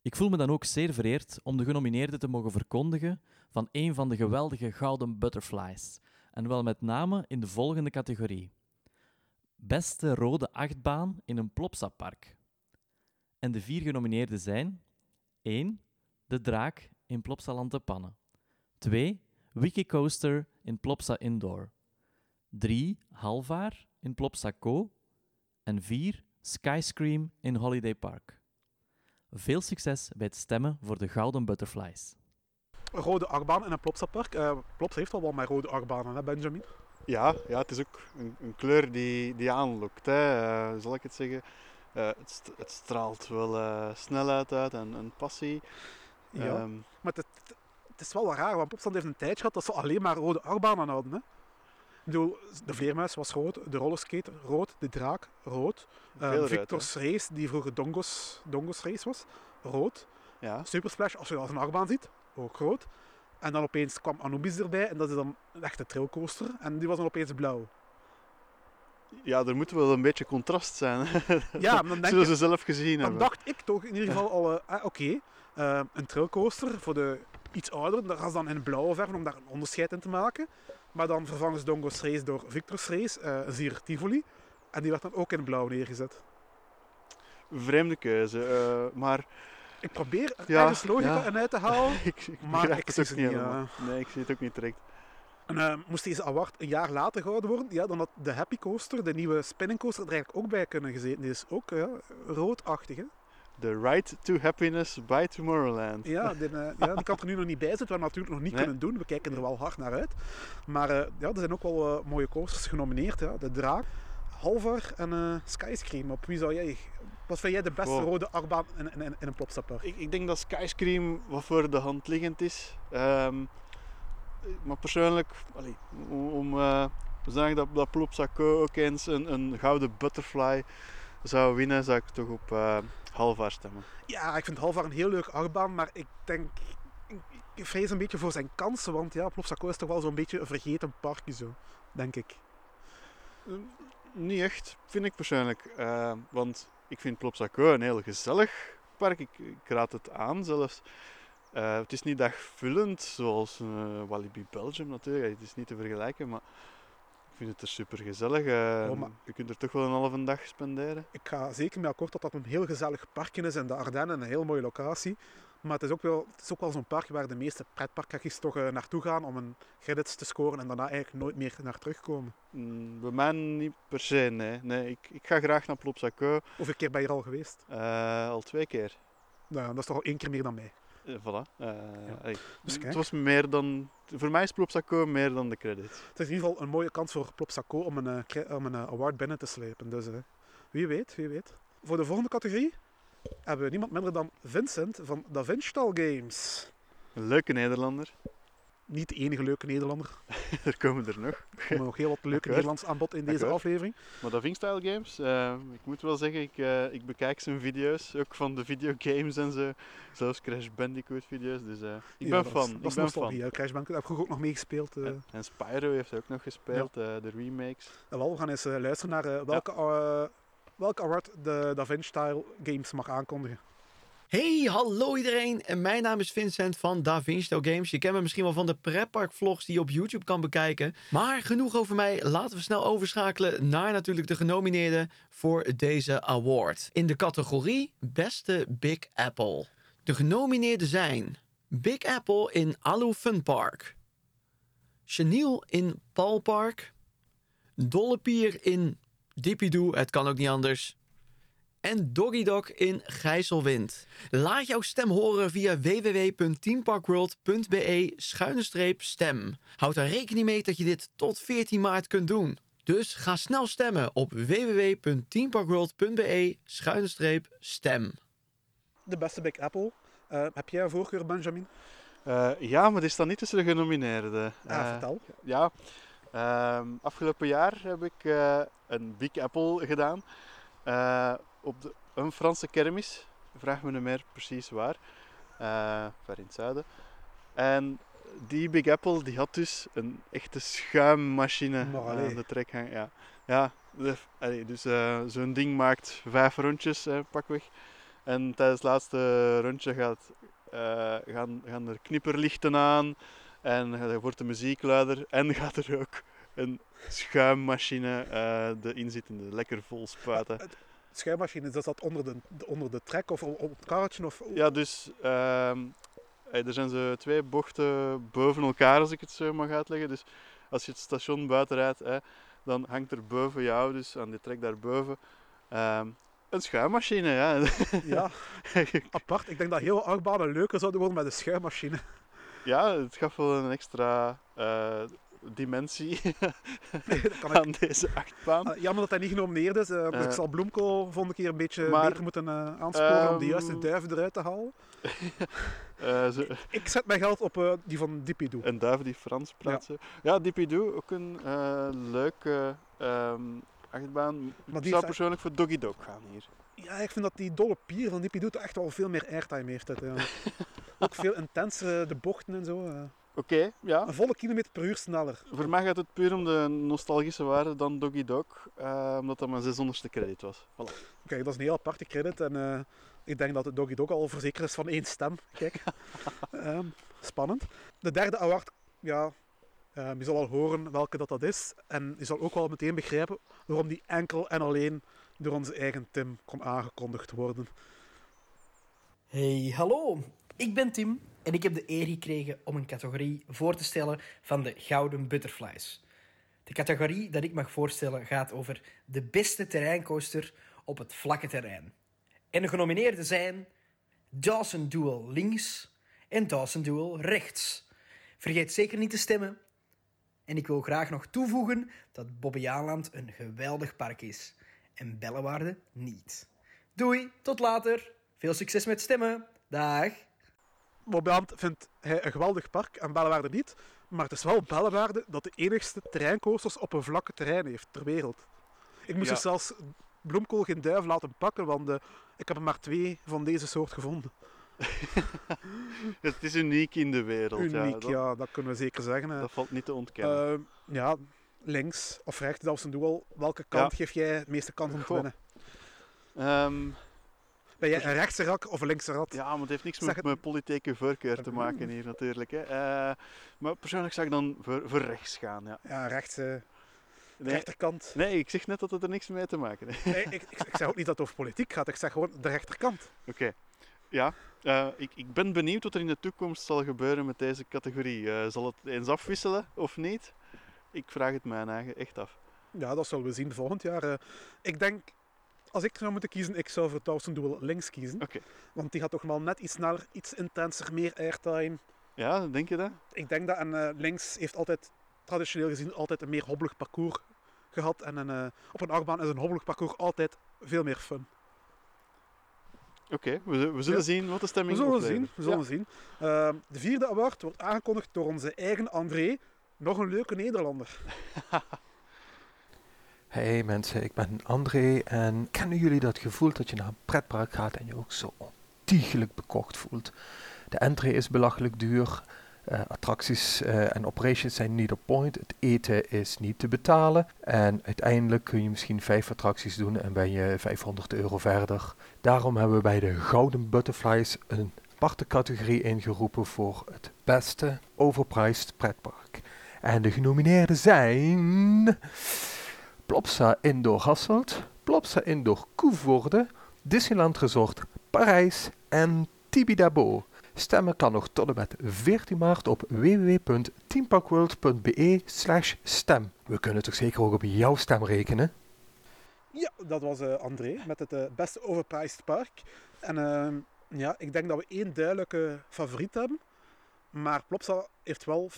Ik voel me dan ook zeer vereerd om de genomineerden te mogen verkondigen van een van de geweldige Gouden Butterflies, en wel met name in de volgende categorie. Beste rode achtbaan in een Plopsapark. En de vier genomineerden zijn 1. De Draak in Plopsaland te Pannen 2. Wikicoaster in Plopsa Indoor 3. Halvaar in Plopsa Co en 4. Skyscream in Holiday Park. Veel succes bij het stemmen voor de Gouden Butterflies. Een rode achtbaan in een Plopsapark. Eh Plops heeft al wel met rode achtbanen, hè Benjamin? Ja, ja, het is ook een, een kleur die, die aanlokt, hè. eh, zal ik het zeggen. Eh, het, st- het straalt wel eh, snelheid uit en, en passie. Ja. Ehm, Maar het, het, is wel wat raar, want Plopsaland heeft een tijdje gehad dat ze alleen maar rode achtbanen hadden. Hè? Ik bedoel, de vleermuis was rood, de rollerskate rood, de draak rood. Rood, Victor's Race, die vroeger Dongos, Dongos Race was, rood. ja. Super Splash, als je dat als een achtbaan ziet, ook rood. En dan opeens kwam Anubis erbij en dat is dan een echte trailcoaster. En die was dan opeens blauw. ja, er moet wel een beetje contrast zijn. Ja, maar dan (laughs) denk Zullen je, ze zelf gezien Dan hebben. dacht ik toch in ieder geval al, eh, ah, oké, eh, een trailcoaster voor de iets ouderen, daar gaan ze dan in blauwe verven om daar een onderscheid in te maken. Maar dan vervangen ze Dongo's Race door Victor's Race, eh een Zier Tivoli. En die werd dan ook in blauw neergezet. Vreemde keuze. eh, maar Ik probeer er Ja, ergens logica ja. in uit te halen. (laughs) ik, ik Maar ik het zie ze niet helemaal. Nee, ik zie het ook niet direct. En eh, moest deze award een jaar later gehouden worden, ja, dan had de Happy Coaster, de nieuwe spinning coaster, er eigenlijk ook bij kunnen gezeten. Die is ook ja, roodachtig. Hè? The Ride to Happiness by Tomorrowland. Ja, die, eh, ja, die kan er nu nog niet bij zitten, wat we natuurlijk nog niet Nee. kunnen doen. We kijken er wel hard naar uit. Maar eh, ja, er zijn ook wel eh, mooie coasters genomineerd. Ja. De Draak, Halvar en Skyscream. Op wie zou jij... Wat vind jij de beste Wow. rode achtbaan in, in, in, in een plopsapark? Ik, ik denk dat Skyscream wat voor de hand liggend is. Ehm, maar persoonlijk, allee, om, te zeggen dat, dat Plopsaco ook eens een, een gouden butterfly zou winnen, zou ik toch op Halvaar stemmen. Ja, ik vind Halvar een heel leuke achtbaan, maar ik denk... Ik, vrees een beetje voor zijn kansen, want ja, Plopsaco is toch wel zo'n beetje een vergeten parkje zo, denk ik. Niet echt, vind ik persoonlijk. Eh, want ik vind Plopsaco een heel gezellig park. Ik, ik raad het aan zelfs. Eh, het is niet dagvullend zoals eh, Walibi Belgium natuurlijk. Het is niet te vergelijken, maar vind het er super gezellig. Oh, maar- Je kunt er toch wel een halve dag spenderen. Ik ga zeker mee akkoord dat dat een heel gezellig parkje is in de Ardennen, een heel mooie locatie. Maar het is ook wel, het is ook wel zo'n park waar de meeste pretparkgangers toch eh, naartoe gaan om een credits te scoren en daarna eigenlijk nooit meer naar terugkomen. Mm, bij mij niet per se, nee. nee ik, ik ga graag naar Plopsaco. Hoeveel keer ben je er al geweest? Eh, al twee keer. Nou, dat is toch al één keer meer dan mij. Eh, voilà. Eh, hey, Dus het was meer dan... Voor mij is Plopsaco meer dan de credits. Het is in ieder geval een mooie kans voor Plopsaco om een, eh, om een award binnen te slepen. Dus wie weet, wie weet. Voor de volgende categorie hebben we niemand minder dan Vincent van Da Vinci Games. Een leuke Nederlander. Niet de enige leuke Nederlander. (laughs) er komen er nog. Er komen nog heel wat leuke. Nederlands aan bod in deze aflevering. Maar dat Style Games, eh, ik moet wel zeggen, ik, eh, ik bekijk zijn video's, ook van de videogames en zo. Zelfs Crash Bandicoot video's, dus eh, ik Ja, ben dat fan. is- Dat ik is ben nostalgie. fan. Crash Bandicoot heb ik ook nog meegespeeld. En, en Spyro heeft ook nog gespeeld, de remakes. En wel, we gaan eens luisteren naar welke, welke award de Da Vinci Style Games mag aankondigen. Hey, hallo iedereen. En mijn naam is Vincent van Da Vinci Games. Je kent me misschien wel van de pretpark vlogs die je op YouTube kan bekijken. Maar genoeg over mij. Laten we snel overschakelen naar natuurlijk de genomineerden voor deze award. In de categorie Beste Big Apple. De genomineerden zijn Big Apple in Alu Fun Park. Chenille in Paul Park. Dollepier in Dippidoo, het kan ook niet anders en Doggy Dog in Gijsselwind. Laat jouw stem horen via www.teamparkworld.be-stem. Houd er rekening mee dat je dit tot 14 maart kunt doen. Dus ga snel stemmen op www.teamparkworld.be-stem. De beste Big Apple. Uh, heb jij een voorkeur, Benjamin? Uh, ja, maar die staat niet tussen de genomineerden. Ah, uh, vertel. Ja, ehm, afgelopen jaar heb ik uh, een Big Apple gedaan op de, een Franse kermis. Vraag me niet meer precies waar. Uh, ver in het zuiden. En die Big Apple die had dus een echte schuimmachine aan de trekgang. Ja, ja dus uh, zo'n ding maakt vijf rondjes, uh, pakweg. En tijdens het laatste rondje gaat, uh, gaan, gaan er knipperlichten aan. En wordt de muziek luider. En (laughs) gaat er ook een schuimmachine de inzittende lekker vol spuiten schuimmachine, dat onder de, onder de trek of op het karretje? Of... Ja, dus uh, er zijn zo twee bochten boven elkaar, als ik het zo mag uitleggen. Dus als je het station buiten rijdt, hè, dan hangt er boven jou, dus aan die trek daarboven, uh, een schuimmachine. Ja. (laughs) ja, apart. Ik denk dat heel achtbanen leuker zouden worden met een schuimmachine. Ja, het gaf wel een extra uh, dimensie (laughs) (laughs) aan deze achtbaan. Uh, jammer dat hij niet genomineerd is. Uh, ik zal Bloemko volgende keer een beetje maar, beter moeten uh, aansporen um, om de juiste ehm, duiven eruit te halen. (laughs) zo, ik zet mijn geld op die van Dipidoo. Een duif die Frans praat. Ja, ja Dipidoo, ook een leuke um, achtbaan. Maar ik zou persoonlijk voor Doggy Dog gaan hier. Ja, ik vind dat die dolle pier van Dipidoo echt wel veel meer airtime heeft. Het, ook veel intenser de bochten en zo. Oké, ja. Een volle kilometer per uur sneller. Voor mij gaat het puur om de nostalgische waarde dan Doggy Dog, uh, omdat dat mijn 600ste credit was. Voilà. Kijk, dat is een heel aparte credit en uh, ik denk dat de Doggy Dog al verzekerd is van één stem. Kijk, um, (laughs) spannend. De derde award, ja, um, je zal al horen welke dat, dat is. En je zal ook wel meteen begrijpen waarom die enkel en alleen door onze eigen Tim kon aangekondigd worden. Hey, hallo. Ik ben Tim en ik heb de eer gekregen om een categorie voor te stellen van de Gouden Butterflies. De categorie dat ik mag voorstellen gaat over de beste terreincoaster op het vlakke terrein. En de genomineerden zijn Dawson Duel links en Dawson Duel rechts. Vergeet zeker niet te stemmen. En ik wil graag nog toevoegen dat Bobbejaanland een geweldig park is en Bellewaarde niet. Doei, tot later. Veel succes met stemmen. Dag. Bobbejaanland vindt hij een geweldig park en Bellewaarde niet. Maar het is wel Bellewaarde dat de enigste terreincoasters op een vlakke terrein heeft ter wereld. Ik moest ja. dus zelfs bloemkool geen duif laten pakken, want uh, ik heb er maar twee van deze soort gevonden. (laughs) het is uniek in de wereld. Uniek, ja, dat, ja, dat kunnen we zeker zeggen. Dat valt niet te ontkennen. Uh, ja, links of rechts, dat is een doel. Welke kant ja. geef jij het meeste kans om te winnen? Um, ben jij een rechtse rak of een linkse rat? Ja, maar het heeft niks met mijn politieke voorkeur te (laughs) maken hier natuurlijk. Hè. Uh, maar persoonlijk zou ik dan voor, voor rechts gaan. Ja, ja rechts. Uh, nee, rechterkant. Nee, ik zeg net dat het er niks mee te maken heeft. Nee, ik, ik, ik zeg ook niet dat het over politiek gaat. Ik zeg gewoon de rechterkant. Oké. Ja, uh, ik, ik ben benieuwd wat er in de toekomst zal gebeuren met deze categorie. Uh, zal het eens afwisselen of niet? Ik vraag het mij eigen echt af. Ja, dat zullen we zien volgend jaar. Ik denk als ik zou moeten kiezen, ik zou voor Dawson Duel links kiezen. Okay. Want die gaat toch wel net iets sneller, iets intenser, meer airtime. Ja, denk je dat? Ik denk dat. En uh, links heeft altijd, traditioneel gezien, altijd een meer hobbelig parcours gehad. En een, uh, op een achtbaan is een hobbelig parcours altijd veel meer fun. Oké, okay, we, we, zullen ja. zien wat de stemming is. We zullen zien. We zullen ja. zien. Uh, de vierde award wordt aangekondigd door onze eigen André. Nog een leuke Nederlander. (laughs) Hey mensen, ik ben André en kennen jullie dat gevoel dat je naar een pretpark gaat en je ook zo ontiegelijk bekocht voelt? De entree is belachelijk duur Eh, attracties eh, en operations zijn niet op point. Het eten is niet te betalen. En uiteindelijk kun je misschien vijf attracties doen en ben je 500 euro verder. Daarom hebben we bij de Gouden Butterflies een aparte categorie ingeroepen voor het beste overpriced pretpark. En de genomineerden zijn Plopsa Indoor Hasselt, Plopsa Indoor Koevoorde, Disneyland Resort Parijs en Tibidabo. Stemmen kan nog tot en met 14 maart op www.teamparkworld.be stem. We kunnen toch zeker ook op jouw stem rekenen? Ja, dat was eh, André met het eh, beste overpriced park. En ehm, ja, ik denk dat we één duidelijke favoriet hebben. Maar Plopsa heeft wel 50%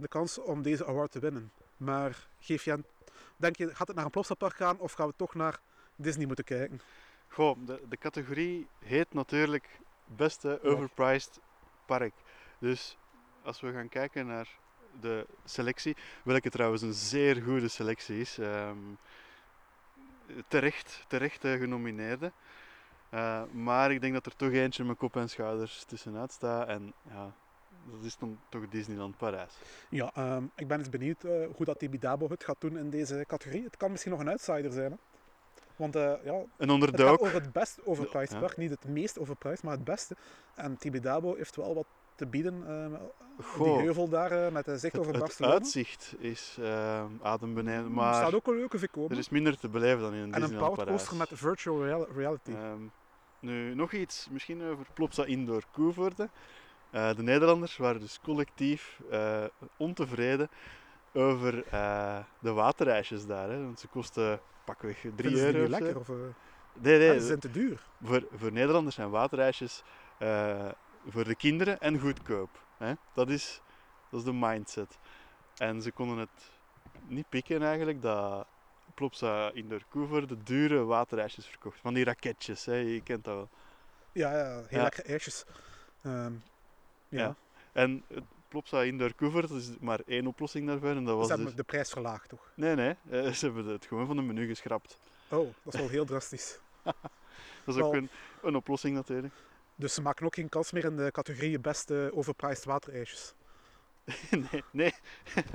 de kans om deze award te winnen. Maar geef je denk je, gaat het naar een Plopsa park gaan of gaan we toch naar Disney moeten kijken? Goh, de, de categorie heet natuurlijk beste overpriced park. Dus als we gaan kijken naar de selectie, welke trouwens een zeer goede selectie is, ehm, terecht, terecht eh, genomineerde. Uh, maar ik denk dat er toch eentje met kop en schouders tussenuit staat. En ja, dat is dan toch Disneyland Parijs. Ja, ehm, ik ben eens benieuwd uh, hoe dat Tibidabo het gaat doen in deze categorie. Het kan misschien nog een outsider zijn. Hè? Want uh, ja, een het gaat over het best overpriced Ja. park. Niet het meest overpriced, maar het beste. En Tibidabo heeft wel wat te bieden. eh, die heuvel daar eh, met de zicht het, over het Barcelona. uitzicht is uh, adembenemend, Er maar staat ook een leuke VK er is minder te beleven dan in een En een powercoaster met virtual real- reality. Ehm, nu, nog iets misschien over Plopsa Indoor Koevoorde. Uh, de Nederlanders waren dus collectief uh, ontevreden over uh, de waterijsjes daar. Hè, want ze kosten pakweg 3 Vinden ze die euro. zo. lekker? Of, Nee, nee. ah, ze zijn te duur. Voor, voor Nederlanders zijn waterijsjes voor de kinderen en goedkoop. Hè? Dat, is, dat is de mindset. En ze konden het niet pikken eigenlijk dat Plopsa Indoor Koevoorde de dure waterijsjes verkocht. Van die raketjes, hè? je kent dat wel. Ja, ja heel Ja. lekker ijsjes. Um, ja. En het Plopsa Indoor Cover, dat is maar één oplossing daarvoor. En dat was Ze hebben dus... de prijs verlaagd, toch? Nee, nee, eh, ze hebben het gewoon van de menu geschrapt. Oh, dat is wel heel drastisch. (laughs) Dat is Wel- ook een, een oplossing natuurlijk. Dus ze maken ook geen kans meer in de categorie beste overpriced waterijsjes. (laughs) nee, nee.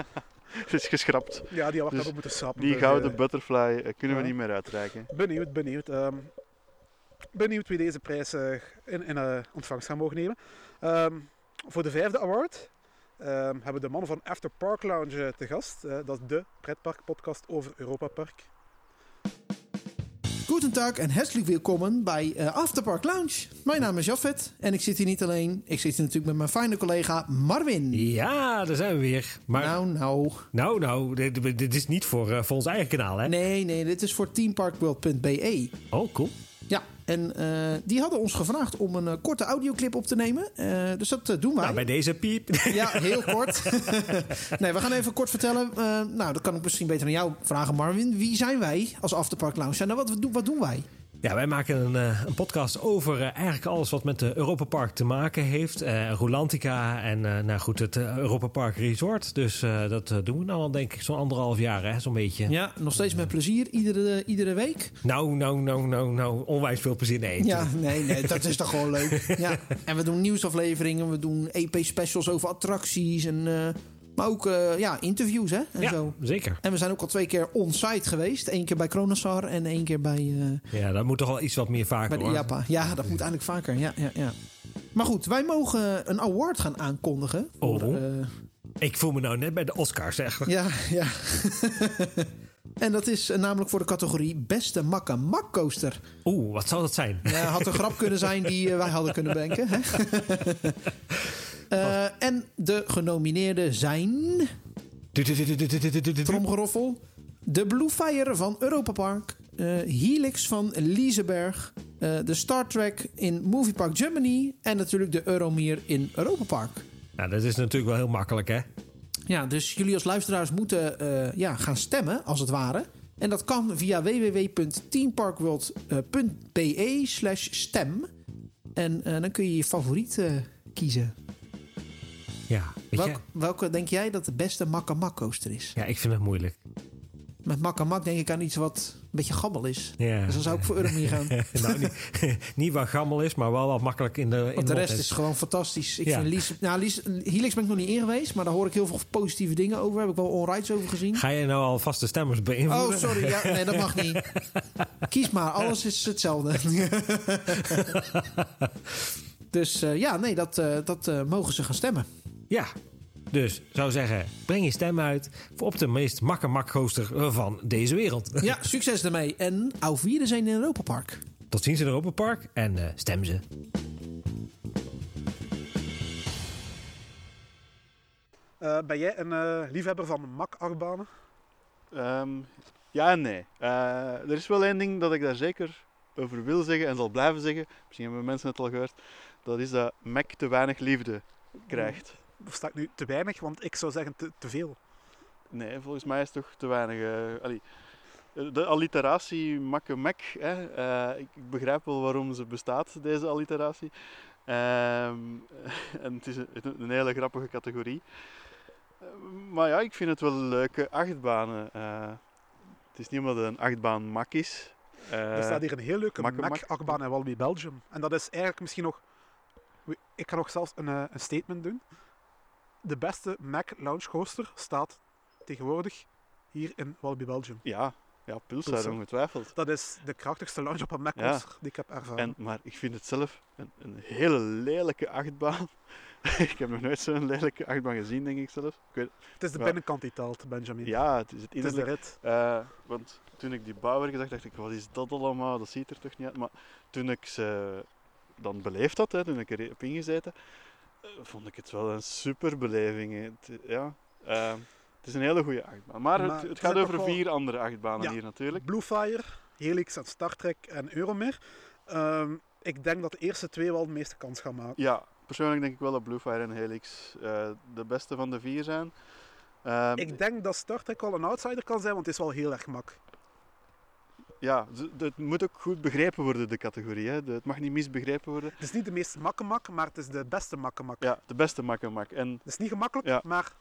(laughs) het is geschrapt. Ja, die had ik Dus ook moeten schrappen. Die dus, gouden eh, butterfly eh, kunnen we niet meer uitreiken. Benieuwd, benieuwd. ehm, benieuwd wie deze prijs in, in ontvangst gaan mogen nemen. Ehm, voor de vijfde award ehm, hebben we de mannen van After Park Lounge eh, te gast. Eh, dat is de pretparkpodcast over Europa Park. Guten Tag en hartelijk welkom bij eh, Afterpark Lounge. Mijn naam is Jafet en ik zit hier niet alleen. Ik zit hier natuurlijk met mijn fijne collega Marvin. Ja, daar zijn we weer. Maar nou, Nou, nou. nou, dit, dit is niet voor, eh, voor ons eigen kanaal, hè? Nee, nee, dit is voor teamparkworld.be. Oh, cool. Ja, en eh, die hadden ons gevraagd om een eh, korte audioclip op te nemen. Eh, dus dat doen wij. Nou, bij deze piep. (laughs) Ja, heel (laughs) kort. nee, we gaan even kort vertellen. Nou, dat kan ik misschien beter aan jou vragen, Marvin. Wie zijn wij als Afterpark Lounge? En wat, wat doen wij? Ja, wij maken een, eh, een podcast over eh, eigenlijk alles wat met de Europa Park te maken heeft. Eh Rolantica en nou goed, het Europa Park Resort. Dus dat doen we nou al denk ik zo'n anderhalf jaar, hè? Zo'n beetje. Ja, nog steeds met plezier, iedere, iedere week. Nou, nou, nou, nou, nou, onwijs veel plezier. Nee, Ja, nee, nee, dat is toch gewoon leuk. Ja. (laughs) En we doen nieuwsafleveringen, we doen EP-specials over attracties. En, maar ook eh, ja, interviews hè, en ja, zo. zeker. En we zijn ook al twee keer on-site geweest. Eén keer bij Kronasar en één keer bij, eh, Ja, dat moet toch wel iets wat meer vaak bij de hoor. IAPA. Ja, dat moet eigenlijk vaker. Ja, ja, ja. Maar goed, wij mogen een award gaan aankondigen. Voor, Oh. eh, Ik voel me nou net bij de Oscars, zeg. ja, ja. (laughs) en dat is namelijk voor de categorie Beste Makka Mak Coaster. Oeh, wat zou dat zijn? Ja, had een grap kunnen zijn die wij hadden kunnen bedenken. (laughs) Eh, en de genomineerden zijn... Tromgeroffel. De Blue Fire van Europa Park. eh, Helix van Liseberg. eh, de Star Trek in Movie Park Germany. En natuurlijk de Euromir in Europa Park. Nou, dat is natuurlijk wel heel makkelijk, hè? Ja, dus jullie als luisteraars moeten ja, gaan stemmen, als het ware. En dat kan via www.teamparkworld.be slash stem. En dan kun je je favoriet kiezen. Ja? Welk, welke denk jij dat de beste Makka Mak coaster is? Ja, ik vind het moeilijk. Met mak en mak denk ik aan iets wat een beetje gammel is. Ja. Dus dan zou ik voor Euromir gaan. (laughs) nou, niet, (laughs) niet wat gammel is, maar wel wat makkelijk in de, in de rest is gewoon fantastisch. Ik Ja. vind Lies, nou, Lies, Helix ben ik nog niet in geweest, maar daar hoor ik heel veel positieve dingen over. Heb ik wel onrights over gezien. Ga je nou al vaste stemmers beïnvloeden? Oh, sorry. Ja, nee, dat mag niet. (laughs) Kies maar. Alles is hetzelfde. dus eh, ja, nee, dat, eh, dat eh, mogen ze gaan stemmen. Ja, dus zou zeggen, breng je stem uit voor op de meest makkemakgoester van deze wereld. (laughs) Ja, succes daarmee. En au vierde zijn in Europa Park. Tot ziens in Europa Park en eh, stem ze. Eh, ben jij een eh, liefhebber van mak-achtbanen? Ehm, ja en nee. Eh, er is wel één ding dat ik daar zeker over wil zeggen en zal blijven zeggen. Misschien hebben mensen het al gehoord. Dat is dat Mac te weinig liefde krijgt. Sta ik nu te weinig? Want ik zou zeggen te, te veel. Nee, volgens mij is het toch te weinig. eh, allee, de alliteratie makke Mac. Hè, eh, ik, ik begrijp wel waarom ze bestaat, deze alliteratie. Ehm, (laughs) en het is een, een hele grappige categorie. Eh, maar ja, ik vind het wel leuke achtbanen. Het is niet omdat een achtbaan mak is. Er staat hier een heel leuke makke mak. Mac-achtbaan in Walibi Belgium. En dat is eigenlijk misschien nog... Ik kan nog zelfs een, een statement doen. De beste Mac Lounge Coaster staat tegenwoordig hier in Walibi Belgium. Ja, ja Pulsar ongetwijfeld. Dat is de krachtigste lounge op een Mac Ja. coaster die ik heb ervaren. En, maar ik vind het zelf een, een hele lelijke achtbaan. (laughs) ik heb nog nooit zo'n lelijke achtbaan gezien, denk ik zelf. Ik weet, het is de ja. binnenkant die telt, Benjamin. ja, het is het het is de innerlijk. rit. Eh, want toen ik die bouwwerken zag, dacht ik, wat is dat allemaal? Dat ziet er toch niet uit. Maar toen ik ze dan beleefd had, hè, toen ik er heb ingezeten, vond ik het wel een super beleving. hè. Het, ja, eh, het is een hele goede achtbaan. Maar, Maar het, gaat over wel- vier andere achtbanen Ja. hier natuurlijk. Bluefire, Helix en Star Trek en Euromir. Ehm, ik denk dat de eerste twee wel de meeste kans gaan maken. Ja, persoonlijk denk ik wel dat Bluefire en Helix eh, de beste van de vier zijn. Ehm, Ik denk dat Star Trek wel een outsider kan zijn, want het is wel heel erg mak. Ja, het moet ook goed begrepen worden, de categorie. Hè. Het mag niet misbegrepen worden. Het is niet de meest makkemak, maar het is de beste makkemak. Ja, de beste makkemak. En Het is niet gemakkelijk, Ja. maar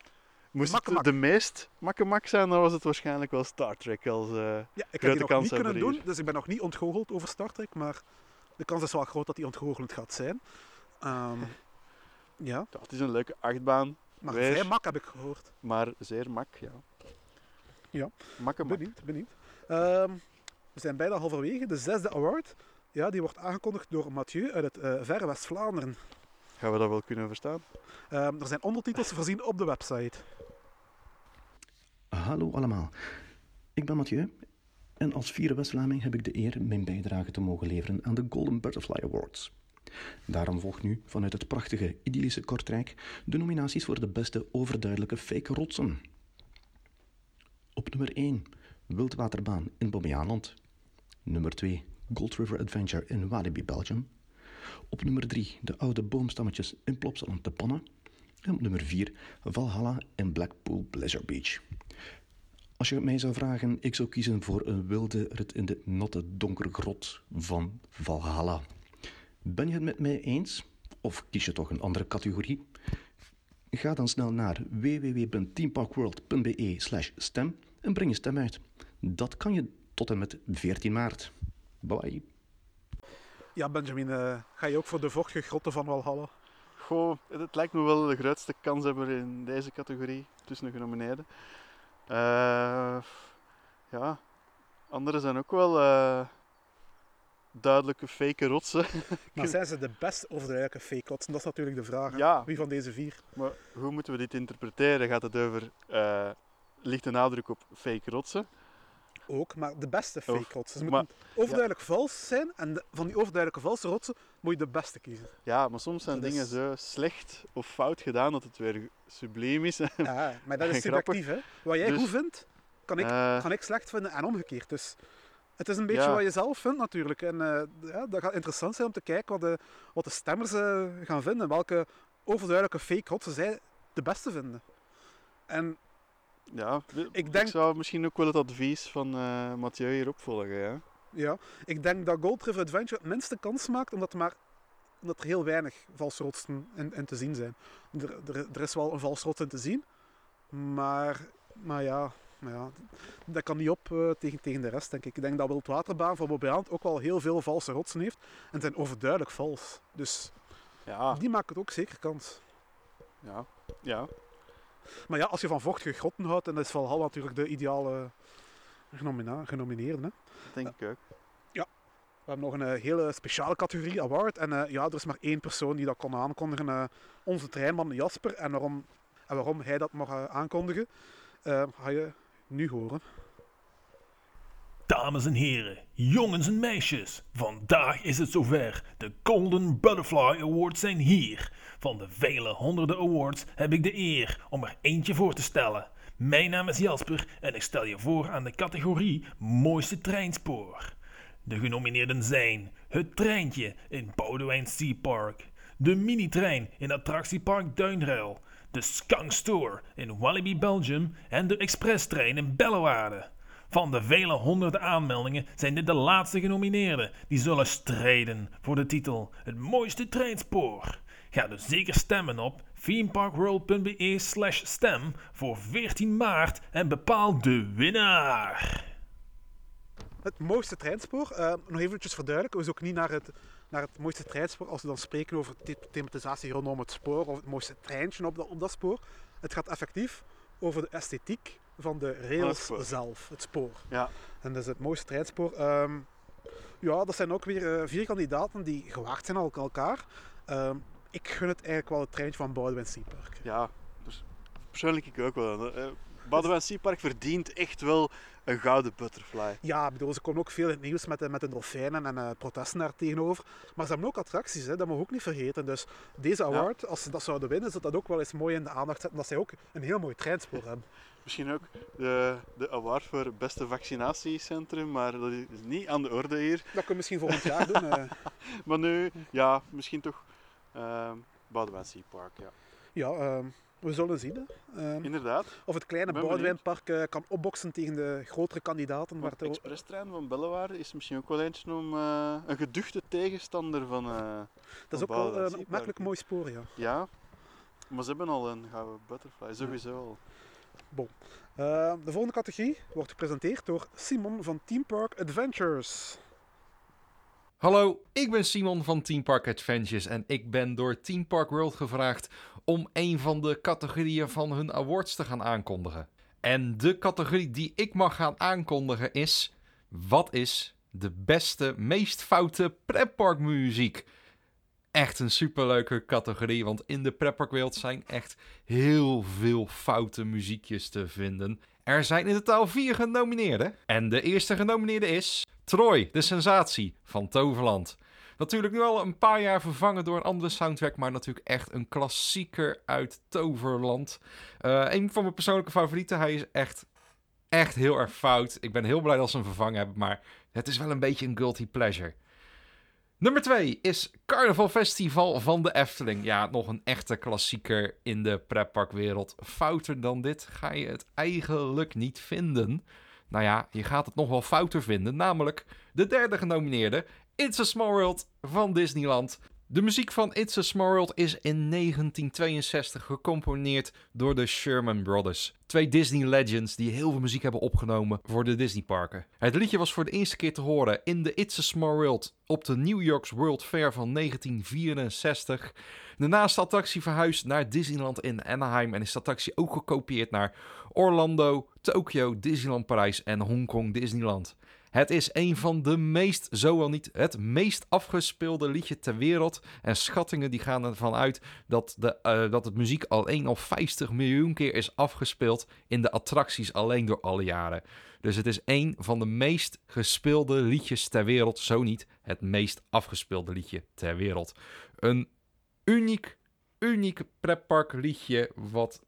moest Makkemak. het de meest makkemak zijn, dan was het waarschijnlijk wel Star Trek. Als, eh, ja, ik heb die nog niet kunnen doen, dus ik ben nog niet ontgoocheld over Star Trek, maar de kans is wel groot dat die ontgoochelend gaat zijn. Ehm, (laughs) ja, ja, het is een leuke achtbaan, maar Weer. vrij mak heb ik gehoord. maar zeer mak. Ja. Ja. Makkemak. Benieuwd, benieuwd. Ehm, we zijn bijna halverwege. De zesde award, ja, die wordt aangekondigd door Mathieu uit het eh, verre West-Vlaanderen. Gaan we dat wel kunnen verstaan? Ehm, er zijn ondertitels voorzien op de website. Hallo allemaal, ik ben Mathieu en als vierde West-Vlaming heb ik de eer mijn bijdrage te mogen leveren aan de Golden Butterfly Awards. Daarom volgt nu vanuit het prachtige idyllische Kortrijk de nominaties voor de beste overduidelijke fake rotsen. Op nummer 1 Wildwaterbaan in Bobbejaanland. Nummer 2 Gold River Adventure in Walibi, Belgium. Op nummer 3 de oude boomstammetjes in Plopsaland te Pannen. En op nummer 4 Valhalla in Blackpool Pleasure Beach. Als je mij zou vragen, ik zou kiezen voor een wilde rit in de natte donkere grot van Valhalla. Ben je het met mij eens? Of kies je toch een andere categorie? Ga dan snel naar www.teamparkworld.be stem en breng je stem uit. Dat kan je tot en met 14 maart. Bye. Ja, Benjamin, eh, ga je ook voor de vochtige grotten van Walhalla? Goh, het lijkt me wel de grootste kanshebber in deze categorie tussen de genomineerden. Eh, ja, andere zijn ook wel eh, duidelijke fake rotsen. (laughs) Maar zijn ze de best of de rijke fake rots? Dat is natuurlijk de vraag. Ja. Wie van deze vier? Maar hoe moeten we dit interpreteren? Gaat het over, eh ligt de nadruk op fake rotsen? Ook, maar de beste fake rotsen. Ze maar- moeten overduidelijk vals zijn en de- van die overduidelijke valse rotsen moet je de beste kiezen. Ja, maar soms zijn Dat dingen is- zo slecht of fout gedaan dat het weer subliem is. Ja, maar dat is (laughs) subjectief. Hè? Wat jij Dus- goed vindt, kan ik, Eh, kan ik slecht vinden en omgekeerd. Dus het is een beetje Ja. wat je zelf vindt natuurlijk. En eh, ja, dat gaat interessant zijn om te kijken wat de, wat de stemmers eh, gaan vinden. Welke overduidelijke fake rotsen zij de beste vinden. En ja, ik, Ik denk- zou misschien ook wel het advies van eh Mathieu hier opvolgen. Ja? ja, ik denk dat Gold River Adventure het minste kans maakt, omdat er, maar, omdat er heel weinig valse rotsen in, in te zien zijn. Er, er, er is wel een valse rots in te zien, maar, maar ja, Maar ja, dat kan niet op eh, tegen, tegen de rest, denk ik. Ik denk dat Wildwaterbaan van Bobbejaand ook wel heel veel valse rotsen heeft. En zijn overduidelijk vals. Dus Ja, die maken het ook zeker kans. ja, ja. Maar ja, als je van vochtige grotten houdt, dan is Valhalla natuurlijk de ideale genomina- genomineerde. Hè. Dat denk ik ook. We hebben nog een eh, hele speciale categorie award. En eh, ja, er is maar één persoon die dat kon aankondigen. eh, onze treinman Jasper. En waarom, en waarom hij dat mag aankondigen, ga je nu horen. Dames en heren, jongens en meisjes, vandaag is het zover. De Golden Butterfly Awards zijn hier. Van de vele honderden awards heb ik de eer om er eentje voor te stellen. Mijn naam is Jasper en ik stel je voor aan de categorie Mooiste Treinspoor. De genomineerden zijn het treintje in Boudewijn Sea Park, de minitrein in attractiepark Duinruil, de Skunk Store in Walibi Belgium en de expresstrein in Bellewaarde. Van de vele honderden aanmeldingen zijn dit de laatste genomineerden die zullen strijden voor de titel Het mooiste treinspoor. Ga dus zeker stemmen op themeparkworld.be slash stem voor 14 maart en bepaal de winnaar. Het mooiste treinspoor, eh, nog eventjes verduidelijken, we zoeken niet naar het, naar het mooiste treinspoor als we dan spreken over the- thematisatie rondom het spoor of het mooiste treintje op op dat spoor. Het gaat effectief over de esthetiek van de rails zelf, het spoor. Ja. En dat is het mooiste treinspoor. Ehm, ja, dat zijn ook weer eh, vier kandidaten die gewaagd zijn aan elkaar. Ehm, ik gun het eigenlijk wel het treintje van Boudewijn Seapark. Ja, pers- persoonlijk ik ook wel. Uh, Boudewijn Seapark verdient echt wel een gouden butterfly. Ja, bedoel, ze komen ook veel in het nieuws met de, met de dolfijnen en eh, protesten daar tegenover. Maar ze hebben ook attracties, hè, dat mogen we ook niet vergeten. Dus deze award, als ze dat zouden winnen, zou dat ook wel eens mooi in de aandacht zetten. Dat zij ook een heel mooi treinspoor hebben. Misschien ook de, de award voor het beste vaccinatiecentrum, maar dat is niet aan de orde hier. Dat kunnen we misschien volgend jaar doen. eh. (laughs) Maar nu, ja, misschien toch ehm Boudewijn Seapark, ja. ja, ehm, we zullen zien. Hè. Ehm, Inderdaad. of het kleine Boudewijnpark eh, kan opboksen tegen de grotere kandidaten. Maar de expresstrein van Bellewaarde is misschien ook wel eentje om eh, een geduchte tegenstander van... dat is van ook wel een opmerkelijk mooi spoor, ja. Ja, maar ze hebben al een gouden butterfly, sowieso al. Eh, de volgende categorie wordt gepresenteerd door Simon van Team Park Adventures. Hallo, ik ben Simon van Team Park Adventures en ik ben door Team Park World gevraagd om een van de categorieën van hun awards te gaan aankondigen. En de categorie die ik mag gaan aankondigen is: wat is de beste, meest foute pretparkmuziek? Echt een superleuke categorie, want in de pretparkwereld zijn echt heel veel foute muziekjes te vinden. Er zijn in totaal vier genomineerden. En de eerste genomineerde is Troy, de sensatie van Toverland. Natuurlijk nu al een paar jaar vervangen door een andere soundtrack, maar natuurlijk echt een klassieker uit Toverland. Eh, een van mijn persoonlijke favorieten. Hij is echt, echt heel erg fout. Ik ben heel blij dat ze hem vervangen hebben, maar het is wel een beetje een guilty pleasure. Nummer 2 is Carnaval Festival van de Efteling. Ja, nog een echte klassieker in de pretparkwereld. Fouter dan dit ga je het eigenlijk niet vinden. Nou ja, je gaat het nog wel fouter vinden, namelijk de derde genomineerde, It's a Small World van Disneyland. De muziek van It's a Small World is in 1962 gecomponeerd door de Sherman Brothers. Twee Disney legends die heel veel muziek hebben opgenomen voor de Disneyparken. Het liedje was voor de eerste keer te horen in de It's a Small World op de New York's World Fair van 1964. Daarna is de attractie verhuisd naar Disneyland in Anaheim en is de attractie ook gekopieerd naar Orlando, Tokyo, Disneyland Parijs en Hongkong Disneyland. Het is een van de meest, zo wel niet het meest afgespeelde liedje ter wereld. En schattingen die gaan ervan uit dat, de, eh, dat het muziek al 50 miljoen keer is afgespeeld in de attracties alleen door alle jaren. Dus het is een van de meest gespeelde liedjes ter wereld, zo niet het meest afgespeelde liedje ter wereld. Een uniek, uniek pretparkliedje wat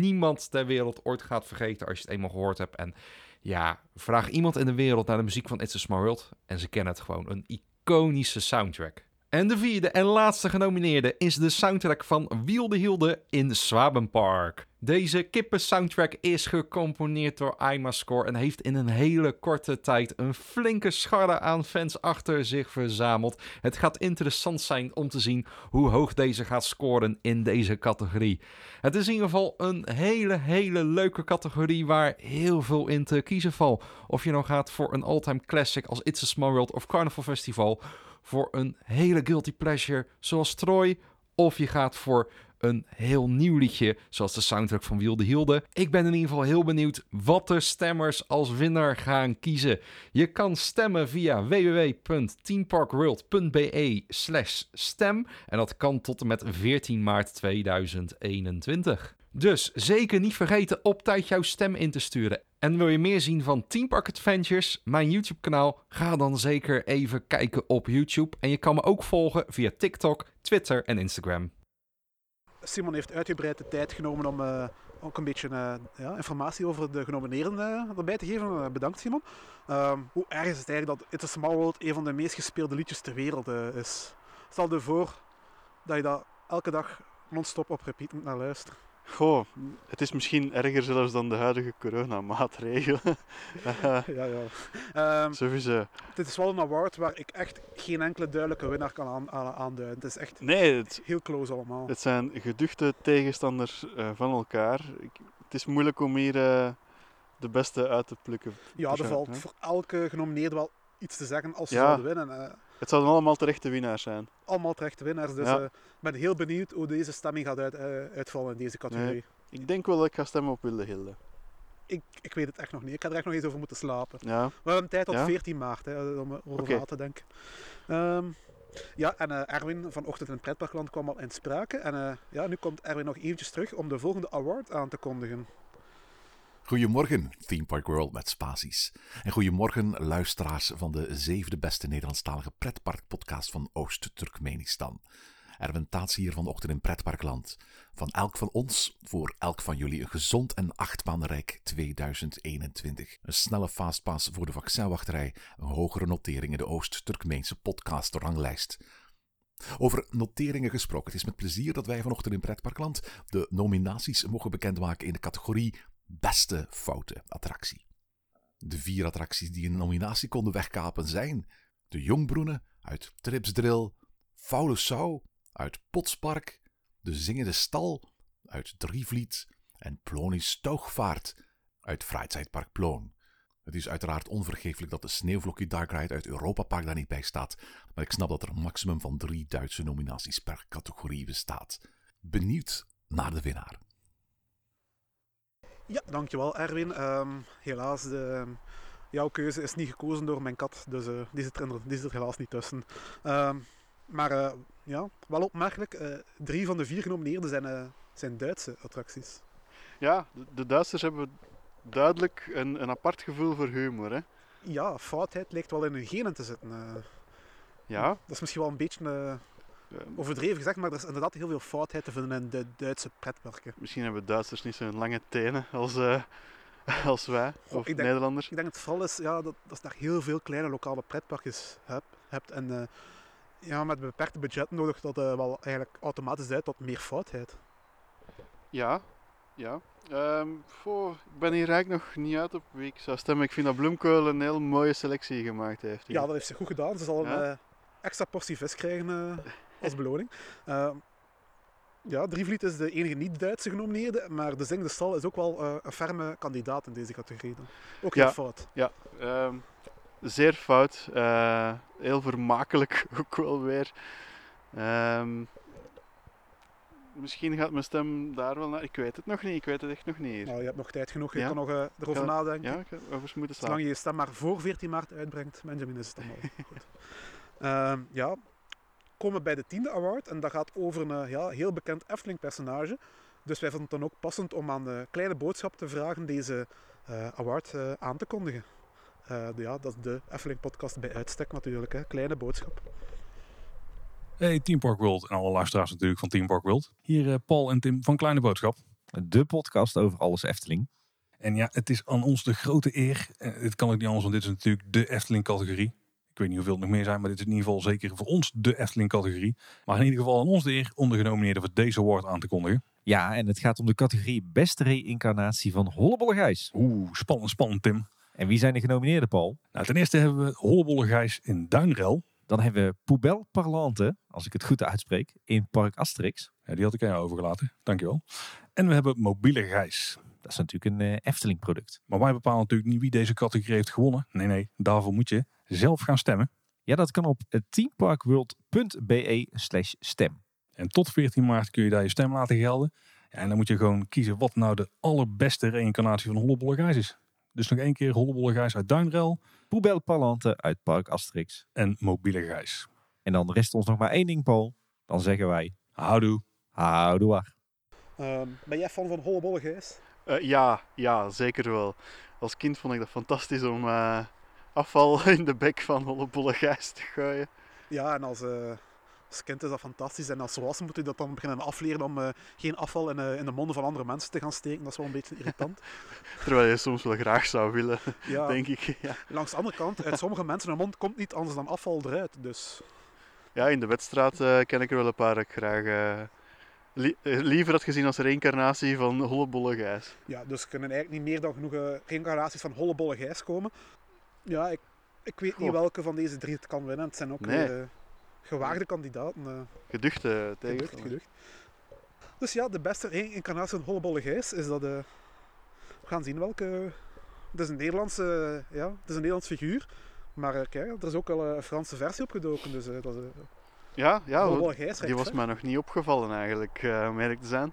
niemand ter wereld ooit gaat vergeten als je het eenmaal gehoord hebt. En ja, vraag iemand in de wereld naar de muziek van It's a Small World en ze kennen het gewoon. Een iconische soundtrack. En de vierde en laatste genomineerde is de soundtrack van Wielde Hilde in Swabenpark. Deze kippen soundtrack is gecomponeerd door Imascore en heeft in een hele korte tijd een flinke scharre aan fans achter zich verzameld. Het gaat interessant zijn om te zien hoe hoog deze gaat scoren in deze categorie. Het is in ieder geval een hele, hele leuke categorie waar heel veel in te kiezen valt. Of je nou gaat voor een all-time classic als It's a Small World of Carnival Festival, voor een hele guilty pleasure zoals Troy, of je gaat voor een heel nieuw liedje, zoals de soundtrack van Wilde Hilde. Ik ben in ieder geval heel benieuwd wat de stemmers als winnaar gaan kiezen. Je kan stemmen via www.teamparkworld.be slash stem en dat kan tot en met 14 maart 2021. Dus zeker niet vergeten op tijd jouw stem in te sturen. En wil je meer zien van Team Park Adventures, mijn YouTube kanaal? Ga dan zeker even kijken op YouTube. En je kan me ook volgen via TikTok, Twitter en Instagram. Simon heeft uitgebreid de tijd genomen om uh, ook een beetje uh, ja, informatie over de genomineerden uh, erbij te geven. bedankt Simon. Ehm, hoe erg is het eigenlijk dat It's a Small World een van de meest gespeelde liedjes ter wereld is? Stel je voor dat je dat elke dag non-stop op repeat moet naar luisteren. Goh, het is misschien erger zelfs dan de huidige coronamaatregelen. (laughs) ja, ja. Um, Sowieso. Dit is wel een award waar ik echt geen enkele duidelijke winnaar kan aan, aan, aanduiden. Het is echt nee, het, heel close allemaal. Het zijn geduchte tegenstanders uh, van elkaar. Ik, het is moeilijk om hier uh, de beste uit te plukken. Ja, er valt voor elke genomineerde wel iets te zeggen als ze ja. zouden winnen. Het zouden allemaal terechte winnaars zijn. Allemaal terechte winnaars. Dus ik ben heel benieuwd hoe deze stemming gaat uit, uitvallen in deze categorie. Nee. Ik denk wel dat ik ga stemmen op Wilde Hilde. Ik, ik weet het echt nog niet. Ik ga er echt nog eens over moeten slapen. Ja. We hebben tijd tot ja? 14 maart hè, om over okay. na te denken. Um, ja, en uh, Erwin van Ochtend in Pretparkland kwam al in sprake. En uh, ja, nu komt Erwin nog eventjes terug om de volgende award aan te kondigen. Goedemorgen, Theme Park World met Spaties. En goedemorgen, luisteraars van de zevende beste Nederlandstalige pretparkpodcast van Oost-Turkmenistan. Erwin Taats hier vanochtend in Pretparkland. Van elk van ons, voor elk van jullie, een gezond en achtbaanrijk 2021. Een snelle fastpass voor de vaccinwachterij, een hogere notering in de Oost-Turkmeense podcast-ranglijst. Over noteringen gesproken, het is met plezier dat wij vanochtend in Pretparkland de nominaties mogen bekendmaken in de categorie Beste Foute Attractie. De vier attracties die een nominatie konden wegkapen zijn de Jongbroenen uit Tripsdrill, Foule Sau uit Potspark, de Zingende Stal uit Drievliet en Plonisch Stougvaart uit Freizeitpark Ploon. Het is uiteraard onvergeeflijk dat de Sneeuwvlokje Dark Ride uit Europa Park daar niet bij staat, maar ik snap dat er een maximum van drie Duitse nominaties per categorie bestaat. Benieuwd naar de winnaar. Ja, dankjewel Erwin. Um, helaas, de, jouw keuze is niet gekozen door mijn kat, dus uh, die, zit er, die zit er helaas niet tussen. Um, maar uh, ja, wel opmerkelijk, uh, drie van de vier genomineerden zijn, zijn Duitse attracties. Ja, de, de, Duitsers hebben duidelijk een, een apart gevoel voor humor. Hè? Ja, foutheid lijkt wel in hun genen te zitten. ja. Dat is misschien wel een beetje overdreven gezegd, maar er is inderdaad heel veel foutheid te vinden in de Duitse pretparken. Misschien hebben Duitsers niet zo'n lange tenen als, uh, (laughs) als wij, of ik denk, Nederlanders. Ik denk het vooral is ja, dat, dat je daar heel veel kleine lokale pretparkjes heb, hebt. En uh, ja, met beperkte budget nodig dat uh, wel eigenlijk automatisch leidt tot meer foutheid. Ja, ja. Um, voor, ik ben hier eigenlijk nog niet uit op wie ik zou stemmen. Ik vind dat Bloemkool een heel mooie selectie gemaakt heeft. Hier. Ja, dat heeft ze goed gedaan. Ze zal ja? een extra portie vis krijgen (laughs) als beloning. Uh, ja, Drievliet is de enige niet-Duitse genomineerde, maar de Zingde Stal is ook wel uh, een ferme kandidaat in deze categorie. Dan. Ook heel ja, fout. Ja, um, zeer fout. Uh, heel vermakelijk (laughs) ook wel weer. Um, misschien gaat mijn stem daar wel naar. Ik weet het nog niet. Ik weet het echt nog niet. Nou, je hebt nog tijd genoeg. Je ja? kan nog uh, erover nadenken. Ja, ik over moeten slaan. Zolang je je stem maar voor 14 maart uitbrengt, Benjamin, is het dan goed. (laughs) Ja, komen bij de tiende award. En dat gaat over een ja, heel bekend Efteling-personage. Dus wij vonden het dan ook passend om aan de kleine boodschap te vragen deze uh, award uh, aan te kondigen. Uh, ja, dat is de Efteling-podcast bij uitstek natuurlijk. Hè. Kleine boodschap. Hey, Team Park World en alle luisteraars natuurlijk van Team Park World. Hier Paul en Tim van Kleine Boodschap. De podcast over alles Efteling. En ja, het is aan ons de grote eer. Het kan ook niet anders, want dit is natuurlijk de Efteling-categorie. Ik weet niet hoeveel het nog meer zijn, maar dit is in ieder geval zeker voor ons de Efteling-categorie. Maar in ieder geval aan ons de eer om de genomineerden voor deze award aan te kondigen. Ja, en het gaat om de categorie beste reïncarnatie van Hollebolle Gijs. Oeh, spannend, spannend Tim. En wie zijn de genomineerden, Paul? Nou, ten eerste hebben we Hollebolle Gijs in Duinrel. Dan hebben we Poubelle Parlante, als ik het goed uitspreek, in Park Asterix. Ja, die had ik aan jou overgelaten, dankjewel. En we hebben Mobiele Gijs. Dat is natuurlijk een eh, Efteling product. Maar wij bepalen natuurlijk niet wie deze categorie heeft gewonnen. Nee, nee, daarvoor moet je zelf gaan stemmen. Ja, dat kan op eh, teamparkworld.be slash stem. En tot 14 maart kun je daar je stem laten gelden. Ja, en dan moet je gewoon kiezen wat nou de allerbeste reïncarnatie van Hollebolle Gijs is. Dus nog één keer Hollebolle Gijs uit Duinrel. Poubelle Parlante uit Park Asterix. En Mobiele Gijs. En dan rest ons nog maar één ding, Paul. Dan zeggen wij... Houdoe. Houdoe. Ehm, ben jij fan van Hollebolle Gijs? Eh, ja, ja, zeker wel. Als kind vond ik dat fantastisch om eh, afval (laughs) in de bek van Hollebolle Gijs te gooien. Ja, en als, eh, als kind is dat fantastisch. En als volwassen moet je dat dan beginnen afleren om geen afval in, in de monden van andere mensen te gaan steken. Dat is wel een beetje irritant. (laughs) Terwijl je soms wel graag zou willen, (laughs) Ja. denk ik. Ja. Langs de andere kant, uit sommige mensen hun mond komt niet anders dan afval eruit. Dus ja, in de wedstrijd ken ik er wel een paar dat ik graag li- eh, liever had gezien als reïncarnatie van Hollebolle Gijs. ja, dus er kunnen eigenlijk niet meer dan genoeg eh, reïncarnaties van Hollebolle Gijs komen. Ja, ik, ik weet niet welke van deze drie het kan winnen. Het zijn ook Nee. weer, eh, gewaagde kandidaten. eh. Geduchte tegen. Geducht, geducht. Dus ja, de beste reïncarnatie van Hollebolle Gijs is dat... we gaan zien welke... Het is een Nederlandse... ja, het is een Nederlands figuur. Maar kijk, er is ook al een Franse versie opgedoken. Dus dat is... Ja, ja die was mij nog niet opgevallen eigenlijk, eh, om eerlijk te zijn.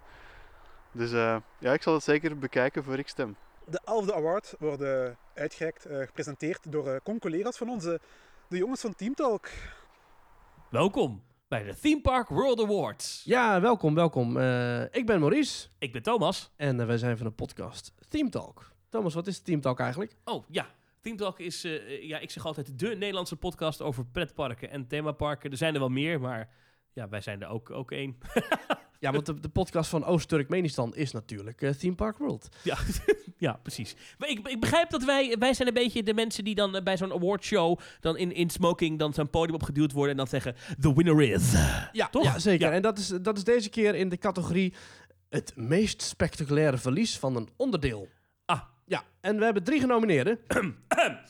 Dus eh, ja, ik zal het zeker bekijken voor ik stem. De elfde award wordt uitgereikt, eh, gepresenteerd door eh con-collega's van onze... De jongens van Team Talk. Welkom bij de Theme Park World Awards. Ja, welkom, welkom. Eh, ik ben Maurice. Ik ben Thomas. En wij zijn van de podcast Team Talk. Thomas, wat is Team Talk eigenlijk? Oh ja, Team Talk is, eh, ja, ik zeg altijd, de Nederlandse podcast over pretparken en themaparken. Er zijn er wel meer, maar ja, wij zijn er ook, ook één. (laughs) Ja, want de, de podcast van Oost-Turkmenistan is natuurlijk eh, Theme Park World. Ja, (laughs) ja precies. Maar ik, ik begrijp dat wij, wij zijn een beetje de mensen die dan eh, bij zo'n awardshow dan in, in smoking dan zo'n podium opgeduwd worden en dan zeggen, the winner is. Ja, Toch? ja zeker. Ja. En dat is, dat is deze keer in de categorie het meest spectaculaire verlies van een onderdeel. Ja, en we hebben drie genomineerden. (clears throat)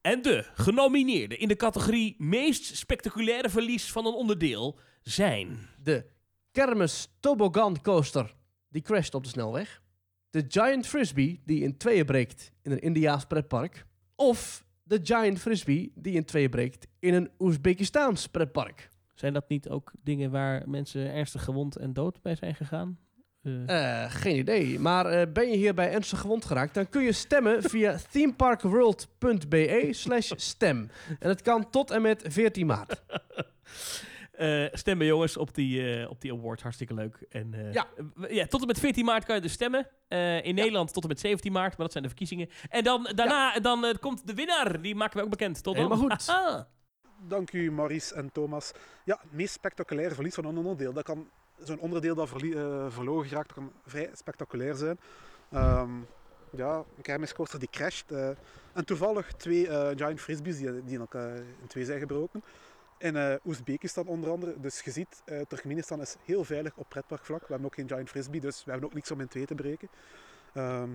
En de genomineerden in de categorie meest spectaculaire verlies van een onderdeel zijn... De Kermis Toboggan Coaster, die crasht op de snelweg. De Giant Frisbee, die in tweeën breekt in een Indiaas pretpark. Of de Giant Frisbee, die in tweeën breekt in een Oezbekistaans pretpark. Zijn dat niet ook dingen waar mensen ernstig gewond en dood bij zijn gegaan? Eh, Eh, geen idee. Maar eh, ben je hierbij ernstig gewond geraakt, dan kun je stemmen via (laughs) themeparkworld.be slash stem. En het kan tot en met 14 maart. (laughs) Eh, stemmen jongens op die, eh, op die award, hartstikke leuk. En, eh, Ja. ja. Tot en met 14 maart kan je dus stemmen. Eh, in Nederland tot en met 17 maart, maar dat zijn de verkiezingen. En dan, daarna dan, komt de winnaar, die maken we ook bekend. Tot dan. Helemaal goed. Dank u, Maurice en Thomas. Ja, het meest spectaculaire verlies van een onderdeel. Dat kan zo'n onderdeel dat verlie- eh, verloren geraakt, kan vrij spectaculair zijn. Ehm, ja, een kermiscoaster die crasht. eh, en toevallig twee eh, giant frisbees die, die in, elkaar, in twee zijn gebroken. In Oezbekistan onder andere. Dus je ziet, Turkmenistan is heel veilig op pretparkvlak. We hebben ook geen giant frisbee, dus we hebben ook niks om in twee te breken. Ehm,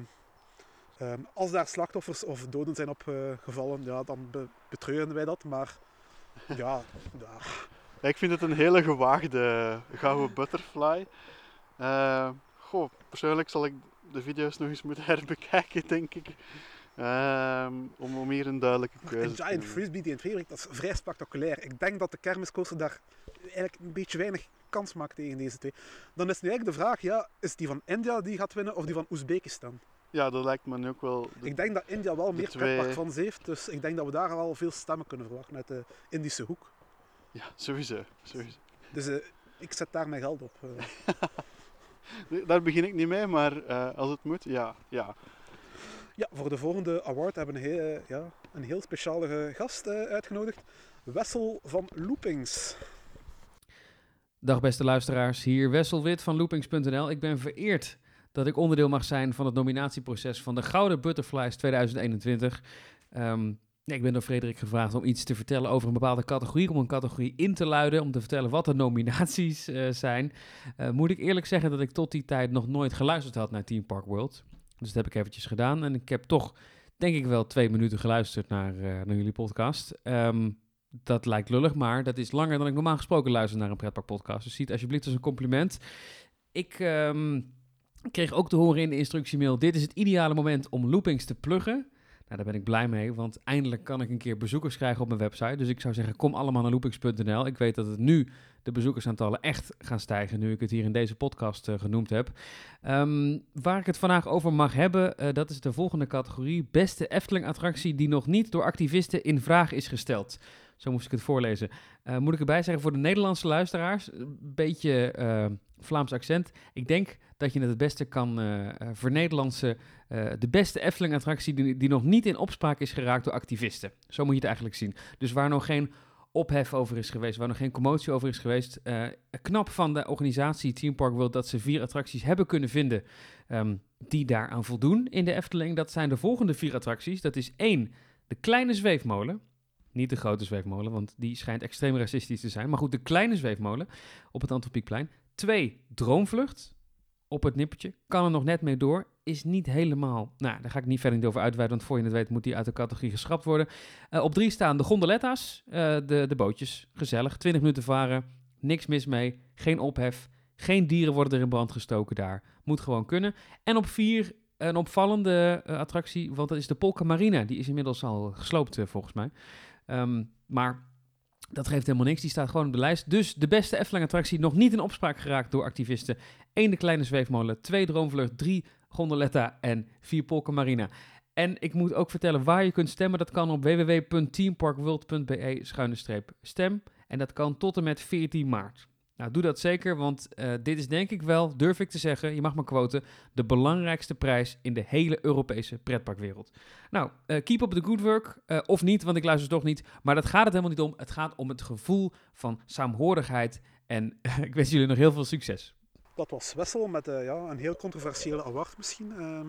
ehm, als daar slachtoffers of doden zijn opgevallen, ja, dan be- betreuren wij dat. Maar ja, ja. Ja, ik vind het een hele gewaagde gouden butterfly. Eh, goh, persoonlijk zal ik de video's nog eens moeten (laughs) herbekijken, denk ik. Ehm, om, om hier een duidelijke keuze te giant doen. frisbee die in twee dat is vrij spectaculair. Ik denk dat de kermiscoaster daar eigenlijk een beetje weinig kans maakt tegen deze twee. Dan is nu eigenlijk de vraag, ja, is die van India die gaat winnen of die van Oezbekistan? Ja, dat lijkt me nu ook wel. de- Ik denk dat India wel meer twee- pretparkfans heeft, dus ik denk dat we daar wel veel stemmen kunnen verwachten uit de Indische hoek. Ja, sowieso. sowieso. Dus eh, ik zet daar mijn geld op. eh. (laughs) Daar begin ik niet mee, maar eh, als het moet, ja. ja. Ja, voor de volgende award hebben we een heel, ja, een heel speciale gast eh, uitgenodigd. Wessel van Loopings. Dag beste luisteraars, hier Wessel Wit van loopings.nl. Ik ben vereerd dat ik onderdeel mag zijn van het nominatieproces van de Gouden Butterflies 2021. Ehm, Ja, ik ben door Frederik gevraagd om iets te vertellen over een bepaalde categorie, om een categorie in te luiden, om te vertellen wat de nominaties eh, zijn. Eh, moet ik eerlijk zeggen dat ik tot die tijd nog nooit geluisterd had naar Team Park World. Dus dat heb ik eventjes gedaan en ik heb toch, denk ik wel, twee minuten geluisterd naar, eh, naar jullie podcast. Ehm, dat lijkt lullig, maar dat is langer dan ik normaal gesproken luister naar een pretparkpodcast. Dus zie het alsjeblieft als een compliment. Ik ehm, kreeg ook te horen in de instructiemail, dit is het ideale moment om loopings te pluggen. Daar ben ik blij mee, want eindelijk kan ik een keer bezoekers krijgen op mijn website. Dus ik zou zeggen, kom allemaal naar loopings.nl. Ik weet dat het nu de bezoekersaantallen echt gaan stijgen, nu ik het hier in deze podcast eh, genoemd heb. Ehm, waar ik het vandaag over mag hebben, eh, dat is de volgende categorie. Beste Efteling-attractie die nog niet door activisten in vraag is gesteld. Zo moest ik het voorlezen. Eh, moet ik erbij zeggen, voor de Nederlandse luisteraars, een beetje Vlaams accent. Ik denk dat je het het beste kan uh, vernederlandsen. de beste Efteling-attractie die, die nog niet in opspraak is geraakt door activisten. Zo moet je het eigenlijk zien. Dus waar nog geen ophef over is geweest, waar nog geen commotie over is geweest. knap van de organisatie Team Park World dat ze vier attracties hebben kunnen vinden um, die daaraan voldoen in de Efteling. Dat zijn de volgende vier attracties. Dat is één, de kleine zweefmolen. Niet de grote zweefmolen, want die schijnt extreem racistisch te zijn. Maar goed, de kleine zweefmolen op het Antropiekplein. Twee, Droomvlucht op het nippertje. Kan er nog net mee door. Is niet helemaal... Nou, daar ga ik niet verder over uitweiden, want voor je het weet moet die uit de categorie geschrapt worden. Uh, op drie staan de gondeletta's, uh, de, de bootjes. Gezellig, 20 minuten varen, niks mis mee, geen ophef. Geen dieren worden er in brand gestoken daar. Moet gewoon kunnen. En op vier een opvallende uh, attractie, want dat is de Polka Marina. Die is inmiddels al gesloopt volgens mij. Um, maar dat geeft helemaal niks. Die staat gewoon op de lijst. Dus de beste Efteling-attractie nog niet in opspraak geraakt door activisten. Eén de kleine zweefmolen, twee droomvlucht, drie gondoletta en vier Polka Marina. En ik moet ook vertellen waar je kunt stemmen. Dat kan op www.teamparkworld.be-stem. En dat kan tot en met 14 maart. Nou, doe dat zeker, want uh, dit is denk ik wel, durf ik te zeggen, je mag maar quoten, de belangrijkste prijs in de hele Europese pretparkwereld. Nou, uh, keep up the good work, uh, of niet, want ik luister toch niet, maar dat gaat het helemaal niet om. Het gaat om het gevoel van saamhorigheid en (laughs) ik wens jullie nog heel veel succes. Dat was Wessel met ja, een heel controversiële award misschien. Ehm,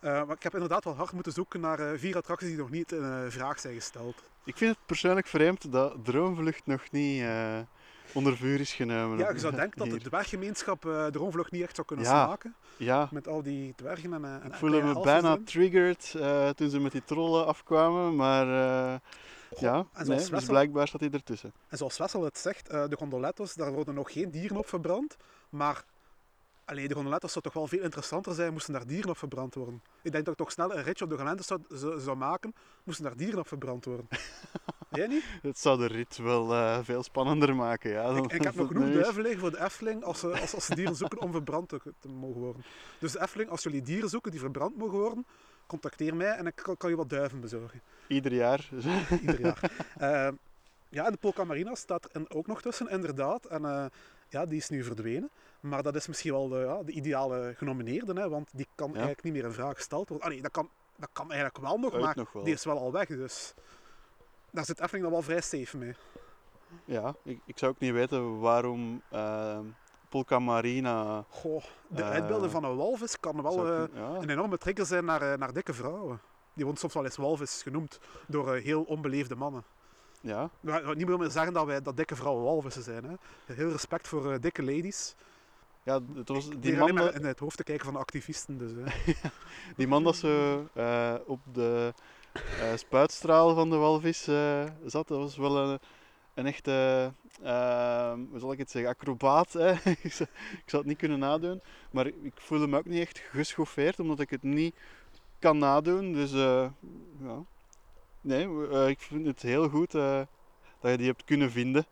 maar ik heb inderdaad wel hard moeten zoeken naar vier attracties die nog niet in vraag zijn gesteld. Ik vind het persoonlijk vreemd dat Droomvlucht nog niet onder vuur is genomen. Ja, je zou denken dat de dwerggemeenschap uh, de roomvlog niet echt zou kunnen ja, smaken. Ja. Met al die dwergen en, en Ik voelde me bijna triggered uh, toen ze met die trollen afkwamen, maar uh, Goh, ja, nee, Wessel, dus blijkbaar staat hij ertussen. En zoals Wessel het zegt, de gondolettos, daar worden nog geen dieren op verbrand, maar Allee, de gondolettos zou toch wel veel interessanter zijn, moesten daar dieren op verbrand worden. Ik denk dat ik toch snel een ritje op de gondolettos zou, zou, maken, moesten daar dieren op verbrand worden. (laughs) Jij niet? (laughs) Het zou de rit wel uh, veel spannender maken, ja. Ik, ik heb nog genoeg duiven liggen voor de Efteling als ze, als, als ze dieren zoeken om verbrand te, te, mogen worden. Dus de Efteling, als jullie dieren zoeken die verbrand mogen worden, contacteer mij en ik kan, kan je wat duiven bezorgen. Ieder jaar? (laughs) Ieder jaar. Uh, ja, en de Polka Marina staat er ook nog tussen, inderdaad. En uh, ja, die is nu verdwenen. Maar dat is misschien wel de, ja, de ideale genomineerde, hè, want die kan ja. eigenlijk niet meer in vraag gesteld worden. Allee, dat kan, dat kan eigenlijk wel nog, Uit maar nog wel. die is wel al weg. Dus daar zit Efteling dan wel vrij safe mee. Ja, ik, ik zou ook niet weten waarom uh, Polka Marina... Goh, de uh, uitbeelden van een walvis kan wel ja. een enorme trigger zijn naar, naar dikke vrouwen. Die worden soms wel eens walvis genoemd door heel onbeleefde mannen. Ja. Niet meer zeggen dat, wij, dat dikke vrouwen walvissen zijn. Hè. Heel respect voor dikke ladies. Ja, het was die, die man... In het hoofd te kijken van de activisten. Dus, (laughs) die man dat uh, op de uh, spuitstraal van de walvis uh, zat, dat was wel een, een echte, hoe zal ik het zeggen, acrobaat. Hè? (laughs) ik, zou, ik zou het niet kunnen nadoen, maar ik voelde me ook niet echt geschoffeerd, omdat ik het niet kan nadoen. Dus ja, nee, ik vind het heel goed dat je die hebt kunnen vinden.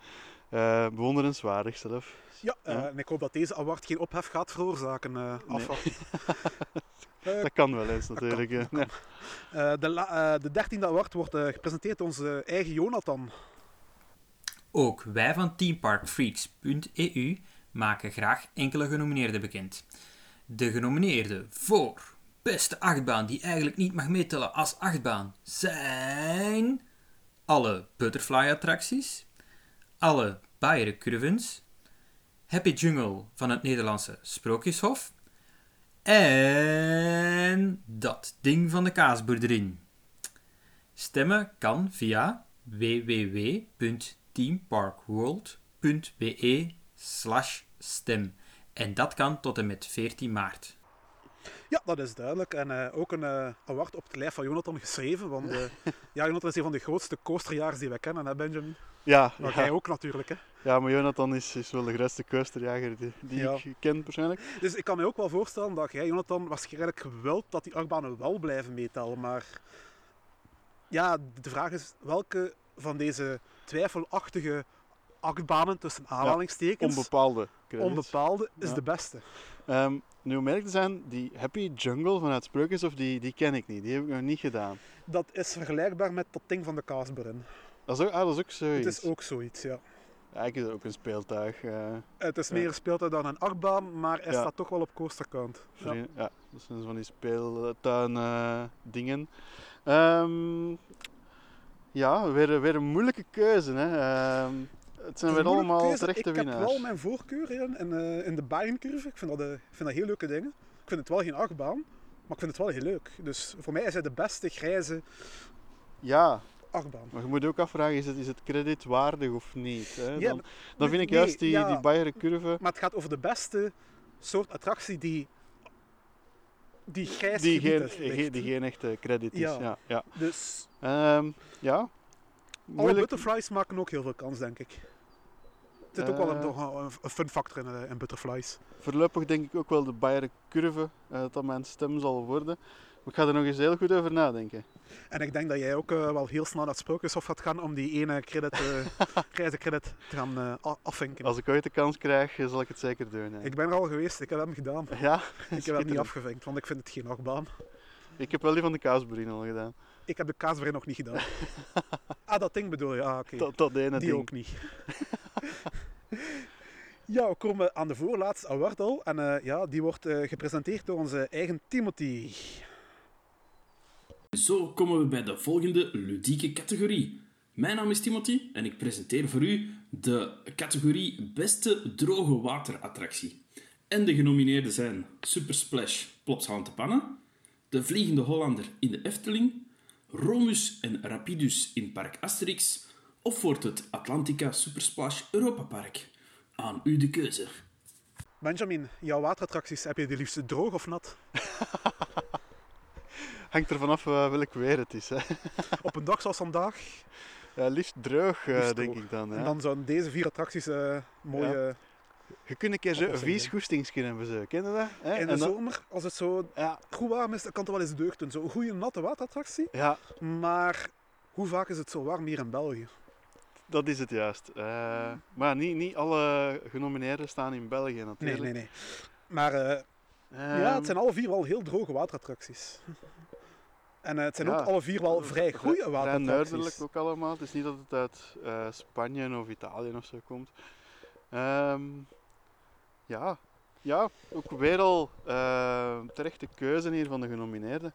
bewonderenswaardig zelf. Ja, uh, en ik hoop dat deze award geen ophef gaat veroorzaken. Uh, nee. (laughs) uh, dat kan wel eens natuurlijk. Kan, kan. Ja. de, de dertiende award wordt gepresenteerd door onze eigen Jonathan. Ook wij van teamparkfreaks.eu maken graag enkele genomineerden bekend. De genomineerden voor beste achtbaan die eigenlijk niet mag meetellen als achtbaan zijn alle butterfly attracties, alle Bayern curvens, Happy Jungle van het Nederlandse Sprookjeshof. En dat ding van de kaasboerderin. Stemmen kan via www.teamparkworld.be slash stem. En dat kan tot en met 14 maart. Ja, dat is duidelijk. En eh, ook een eh, award op het lijf van Jonathan geschreven. Want eh, (laughs) ja, Jonathan is een van de grootste coasterjagers die wij kennen, hè Benjamin? Ja. Maar jij ook natuurlijk, hè? Ja, maar Jonathan is, is wel de grootste coasterjager die, die Ja. ik ken persoonlijk. Dus ik kan me ook wel voorstellen dat jij, Jonathan, waarschijnlijk wilt dat die achtbanen wel blijven meetellen. Maar ja, de vraag is welke van deze twijfelachtige achtbanen tussen aanhalingstekens, onbepaalde credits. onbepaalde, is Ja. de beste. Ehm, nu om eerlijk te zijn, die Happy Jungle vanuit Sprookjeshof, die, die ken ik niet. Die heb ik nog niet gedaan. Dat is vergelijkbaar met dat ding van de kaasbrin. Dat is ook, ah, dat is ook zoiets. Het is ook zoiets, ja. Ja, ik is ook een speeltuig. eh. Het is Ja. meer een speeltuig dan een achtbaan, maar hij Ja. staat toch wel op coasterkount. Ja. Vri- Ja, dat zijn van die speeltuin eh, dingen. Ehm, ja, weer, weer een moeilijke keuze. Hè. Ehm, het zijn Het weer allemaal keuze. terechte Ik heb winnaars. wel mijn voorkeur in, in, eh, in de Bayern-curve. Ik vind dat, ik vind dat heel leuke dingen. Ik vind het wel geen achtbaan, maar ik vind het wel heel leuk. Dus voor mij is hij de beste grijze Ja, achtbaan. maar je moet ook afvragen, is het, is het creditwaardig of niet? Hè? Ja, dan, dan vind ik nee, juist die, ja. die Bayern-curve... Maar het gaat over de beste soort attractie die, die grijs Die geen, die geen echte credit is. Ja. Ja. Ja, Dus Ehm, ja. alle moeilijk. butterflies maken ook heel veel kans, denk ik. Er zit ook wel een, Eh. een, fun factor in, eh, in butterflies. Voorlopig denk ik ook wel de Bayern-curve, eh, dat dat mijn stem zal worden. Maar ik ga er nog eens heel goed over nadenken. En ik denk dat jij ook eh, wel heel snel naar het Sprookjeshof gaat gaan om die ene credit, eh (laughs) grijze credit te gaan eh, afvinken. Als ik ooit de kans krijg, zal ik het zeker doen. hè. Ik ben er al geweest, ik heb hem gedaan. Ja? Ik heb hem niet afgevinkt, want ik vind het geen achtbaan. Ik heb wel die van de kaasbrien al gedaan. Ik heb de kaasvrij nog niet gedaan. (laughs) ah, dat ding bedoel je? Ah, oké. Dat, dat ene Die ding. ook niet. (laughs) ja, we komen aan de voorlaatste award al. En ja, die wordt gepresenteerd door onze eigen Timothy. Zo komen we bij de volgende ludieke categorie. Mijn naam is Timothy en ik presenteer voor u de categorie Beste Droge Waterattractie. En de genomineerden zijn Super Splash Plopshouten Pannen, De Vliegende Hollander in de Efteling, Romus en Rapidus in Park Asterix of wordt het Atlantica Super Splash Europa Park? Aan u de keuze. Benjamin, jouw waterattracties, heb je die liefst droog of nat? (laughs) Hangt er vanaf uh, welk weer het is. Hè. (laughs) Op een dag zoals vandaag? Ja, liefst droog, Liefst denk droog. ik dan. Ja. En dan zouden deze vier attracties uh, mooie... Ja. Je kunt een keer zo vies goestingsje hebben, zo. ken je dat? Hè? In de dan- zomer, als het zo goed warm is, dan kan het wel eens deugd doen. Zo'n goede natte waterattractie. Ja. Maar hoe vaak is het zo warm hier in België? Dat is het juist. Uh, maar niet, niet alle genomineerden staan in België Nee, natuurlijk. nee, nee. Maar uh, Ehm, ja, het zijn alle vier wel heel droge waterattracties. En uh, het zijn ook alle vier wel vrij goede Vrij waterattracties. noordelijk ook allemaal. Het is niet dat het uit eh, Spanje of Italië of zo komt. Ehm, ja. ja, ook weer al eh, terechte keuze hier van de genomineerden.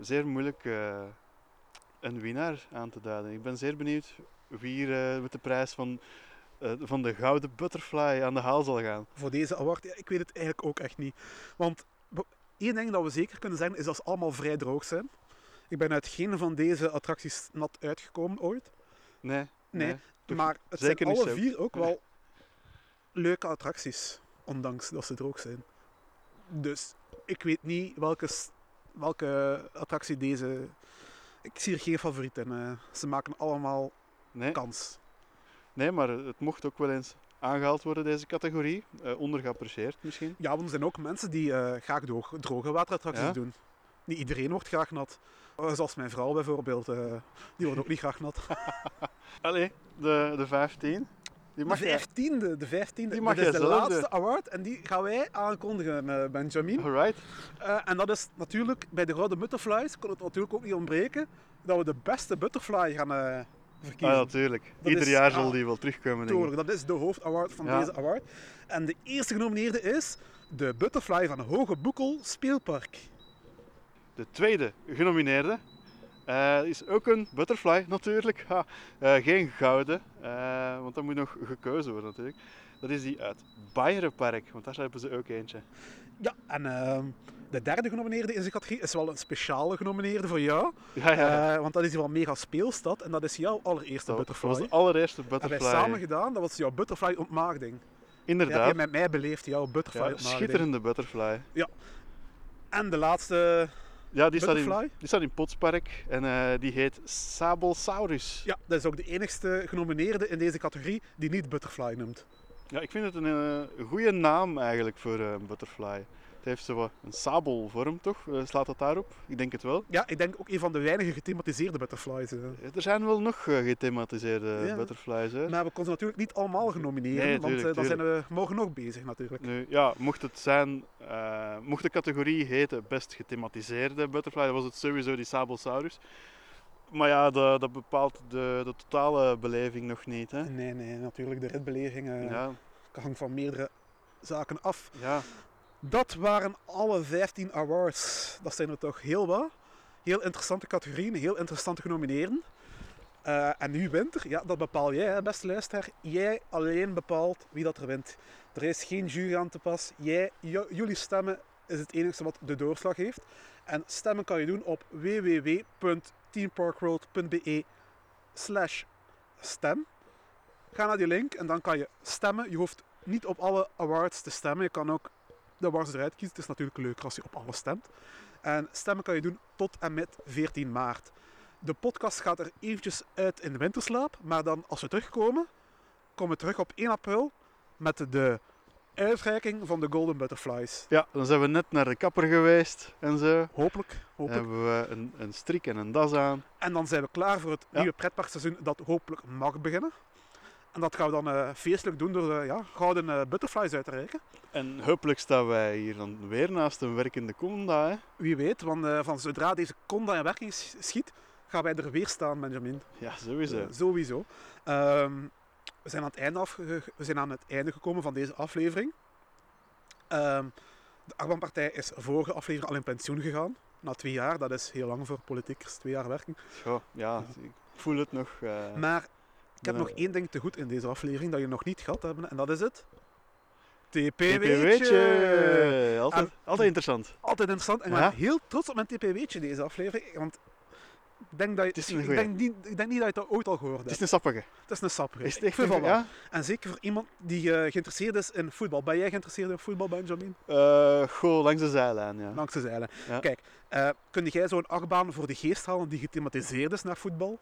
Zeer moeilijk eh, een winnaar aan te duiden. Ik ben zeer benieuwd wie hier eh, met de prijs van, eh, van de gouden butterfly aan de haal zal gaan. Voor deze award, ja, ik weet het eigenlijk ook echt niet. Want één ding dat we zeker kunnen zeggen, is dat ze allemaal vrij droog zijn. Ik ben uit geen van deze attracties nat uitgekomen ooit. Nee. Nee, maar het zeker zijn alle zo. vier ook wel leuke attracties, ondanks dat ze droog zijn. Dus ik weet niet welke, welke attractie deze... Ik zie er geen favoriet in. eh. ze maken allemaal Nee. kans. Nee, maar het mocht ook wel eens aangehaald worden, deze categorie. Eh ondergeapprecieerd misschien. Ja, want er zijn ook mensen die eh, graag droog, droge waterattracties Ja? doen. Niet iedereen wordt graag nat. Eh, Zoals mijn vrouw bijvoorbeeld, die wordt ook niet graag nat. (laughs) Allee, de, de 15. Die mag de jij- vijftiende, de vijftiende. Die mag dat is de laatste award en die gaan wij aankondigen, Benjamin. Alright. En dat is natuurlijk, bij de Gouden Butterflies kon het natuurlijk ook niet ontbreken dat we de beste butterfly gaan verkiezen. Ah, natuurlijk. Dat Ieder is- jaar ja, zal die wel terugkomen, denk ik. Tuurlijk, dat is de hoofdaward van Ja. deze award. En de eerste genomineerde is de Butterfly van Hoge Boekel Speelpark. De tweede genomineerde eh, is ook een butterfly, natuurlijk. Ha, eh, geen gouden, eh, want dat moet nog gekozen worden, natuurlijk. Dat is die uit Bayernpark, want daar hebben ze ook eentje. Ja, en ehm, de derde genomineerde in deze categorie is wel een speciale genomineerde voor jou. Ja, ja. Eh, want dat is hier wel mega speelstad en dat is jouw allereerste Dat butterfly. was de allereerste Hebben butterfly. wij samen gedaan, dat was jouw butterfly ontmaagding. Inderdaad. Ja, die je met mij beleefd, jouw butterfly Ja, ontmaagding. schitterende butterfly. Ja. En de laatste Ja, die staat, butterfly? in, die staat in Potspark en eh, die heet Sabelsaurus. Ja, dat is ook de enigste genomineerde in deze categorie die niet butterfly noemt. Ja, ik vind het een, eh, goede naam eigenlijk voor een butterfly. Het heeft zo een sabelvorm, toch? Eh, slaat dat daarop? Ik denk het wel. Ja, ik denk ook een van de weinige gethematiseerde butterflies. Er zijn wel nog eh, gethematiseerde Ja. butterflies. Hè? Maar we konden ze natuurlijk niet allemaal genomineerd, Nee, want eh, dan zijn we morgen nog bezig natuurlijk. Nu, ja, mocht het zijn, mocht de categorie heten best gethematiseerde butterfly, dan was het sowieso die Sabelsaurus. Maar ja, dat, dat bepaalt de, de totale beleving nog niet. Hè? Nee, nee, natuurlijk. De ritbeleving eh, Ja. hangt van meerdere zaken af. Ja. Dat waren alle 15 awards. Dat zijn er toch heel wat. Heel interessante categorieën, heel interessante genomineerden. Eh, en nu wint er, ja, dat bepaal jij, hè, beste luisteraar. Jij alleen bepaalt wie dat er wint. Er is geen jury aan te pas. Jij, jullie stemmen is het enige wat de doorslag heeft. En stemmen kan je doen op www.teamparkworld.be slash stem. Ga naar die link en dan kan je stemmen. Je hoeft niet op alle awards te stemmen. Je kan ook de awards eruit kiezen. Het is natuurlijk leuker als je op alles stemt. En stemmen kan je doen tot en met 14 maart. De podcast gaat er eventjes uit in de winterslaap. Maar dan als we terugkomen, komen we terug op 1 april met de uitreiking van de Golden Butterflies. Ja, dan zijn we net naar de kapper geweest en zo. Hopelijk. Hopelijk. hebben we een, een strik en een das aan. En dan zijn we klaar voor het Ja. nieuwe pretparkseizoen dat hopelijk mag beginnen. En dat gaan we dan eh, feestelijk doen door de ja, gouden eh, butterflies uit te reiken. En hopelijk staan wij hier dan weer naast een werkende Conda. Hè? Wie weet, want eh, van zodra deze Conda in werking schiet, gaan wij er weer staan, Benjamin. Ja, sowieso. Eh, sowieso. Ehm, we, zijn aan het einde afge- we zijn aan het einde gekomen van deze aflevering. Ehm, de Achtbaanpartij is vorige aflevering al in pensioen gegaan. Na twee jaar, dat is heel lang voor politiekers, twee jaar werking. Ja, ja, ik voel het nog. eh, Maar ik heb nog één ding te goed in deze aflevering dat je nog niet gehad hebt, en dat is het TPW'tje. Altijd, En- altijd interessant. Altijd interessant. En ik Ja. ben heel trots op mijn TPW'tje deze aflevering. Want ik denk, dat je, ik, denk niet, ik denk niet dat je dat ooit al gehoord hebt. Het is een sappige. Het is een sappige. Is het echt een goeie? En zeker voor iemand die eh, geïnteresseerd is in voetbal. Ben jij geïnteresseerd in voetbal, Benjamin? Eh goh, langs de zijlijn, ja. Langs de zeilen. Ja. Kijk, eh kun jij zo'n achtbaan voor de geest halen die gethematiseerd is naar voetbal?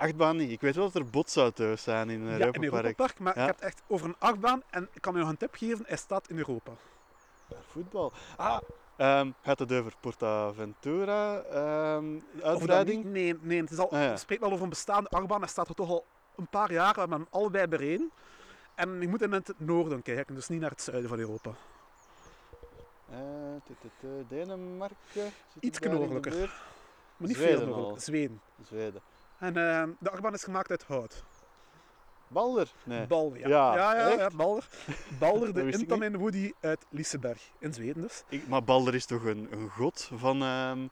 Achtbaan niet. Ik weet wel dat er botsauto's zijn in ja, Europa in Europa Park. Maar Ja. je hebt echt over een achtbaan. En ik kan je nog een tip geven. Hij staat in Europa. Voetbal. Ah, ehm, gaat het over Portaventura? ehm dat uitbreiding? Nee, nee. Het is al, Ah, ja. Spreekt wel over een bestaande achtbaan. Hij staat er toch al een paar jaar. We hebben hem allebei bereden. En je moet in het noorden kijken, dus niet naar het zuiden van Europa. Eh, Denemarken? Het Iets noordelijker. Maar niet Zweden veel noordelijker. Zweden. Zweden. En eh, de achtbaan is gemaakt uit hout. Balder? Nee. Balder, ja. Ja, ja, ja, echt? ja, Balder. Balder, (laughs) de Intamin Woody uit Liseberg in Zweden dus. Ik, maar Balder is toch een, een god van, ehm,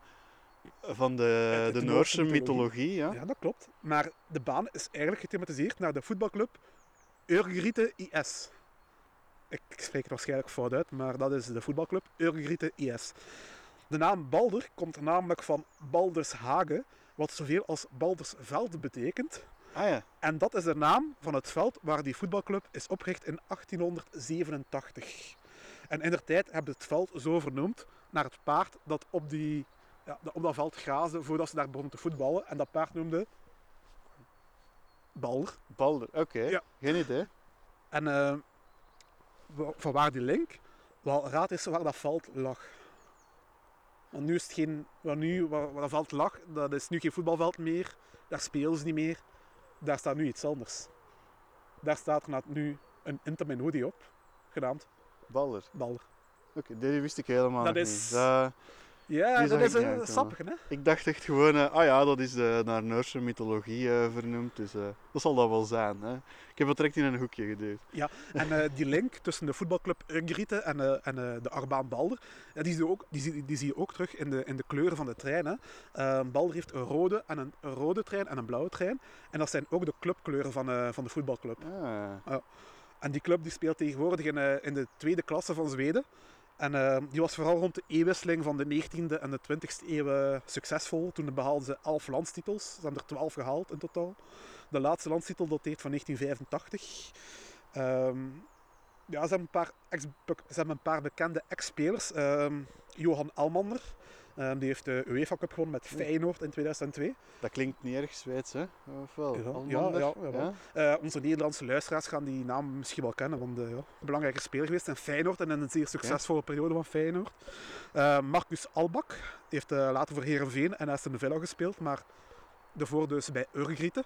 van de, de Noorse mythologie, ja? Ja, dat klopt. Maar de baan is eigenlijk gethematiseerd naar de voetbalclub Urgriete IS. Ik spreek het waarschijnlijk fout uit, maar dat is de voetbalclub Urgriete IS. De naam Balder komt namelijk van Baldershagen, wat zoveel als Baldersveld betekent. Ah ja. En dat is de naam van het veld waar die voetbalclub is opgericht in 1887. En in der tijd hebben ze het veld zo vernoemd naar het paard dat op, die, ja, dat op dat veld graasde voordat ze daar begonnen te voetballen. En dat paard noemde Balder. Balder, oké. Ja. Geen idee. En eh, van waar die link? Wel, raad eens waar dat veld lag. Want nu is het geen... Waar, nu, waar dat veld lag, dat is nu geen voetbalveld meer. Daar spelen ze niet meer. Daar staat nu iets anders. Daar staat er nu een Intamin Hoodie op, genaamd Balder. Balder. Oké, dit wist ik helemaal Dat is- niet. Dat- Ja, dat is een sappige, hè? Ik dacht echt gewoon, eh, ah ja, dat is eh, naar Noorse mythologie eh, vernoemd, dus dat zal dat wel zijn. Hè. Ik heb het direct in een hoekje geduwd. Ja, en die link tussen de voetbalclub Urgriete en, en de Arbaan Balder, die, zie je ook, die, zie, die zie je ook terug in de, in de kleuren van de trein. Hè. Eh, Balder heeft een rode, en een, een rode trein en een blauwe trein. En dat zijn ook de clubkleuren van, van de voetbalclub. Ah. Ja. En die club die speelt tegenwoordig in, in de tweede klasse van Zweden. En eh, die was vooral rond de eeuwwisseling van de 19e en de 20e eeuw succesvol. Toen behaalden ze 11 landstitels. Ze hebben er 12 gehaald in totaal. De laatste landstitel dateert van 1985. Ehm, ja, ze hebben een paar, ze hebben een paar bekende ex-spelers. Ehm, Johan Elmander, ehm, die heeft de UEFA Cup gewonnen met Feyenoord in 2002. Dat klinkt niet erg Zweeds, hè? Of wel? Ja, ja, ja, jawel. Eh, onze Nederlandse luisteraars gaan die naam misschien wel kennen, want uh, ja, belangrijke speler geweest in Feyenoord en in een zeer succesvolle periode van Feyenoord. Uh, Marcus Albak heeft uh, later voor Herenveen en Aston Villa gespeeld, maar daarvoor dus bij Urgriete.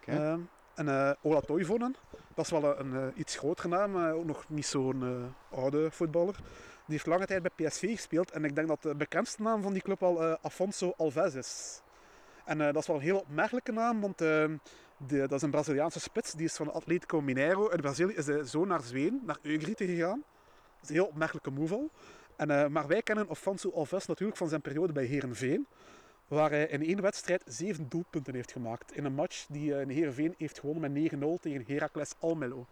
Okay. en uh, Ola Toivonen, dat is wel een, een iets grotere naam, ook nog niet zo'n oude voetballer. Die heeft lange tijd bij PSV gespeeld en ik denk dat de bekendste naam van die club al Afonso Alves is. En uh, dat is wel een heel opmerkelijke naam, want uh, de, dat is een Braziliaanse spits. Die is van Atletico Mineiro. In Brazilië is hij zo naar Zweden, naar Eugrite gegaan. Dat is een heel opmerkelijke move al. En, maar wij kennen Afonso Alves natuurlijk van zijn periode bij Herenveen. Waar hij in één wedstrijd zeven doelpunten heeft gemaakt. In een match die in Herenveen heeft gewonnen met 9-0 tegen Heracles Almelo.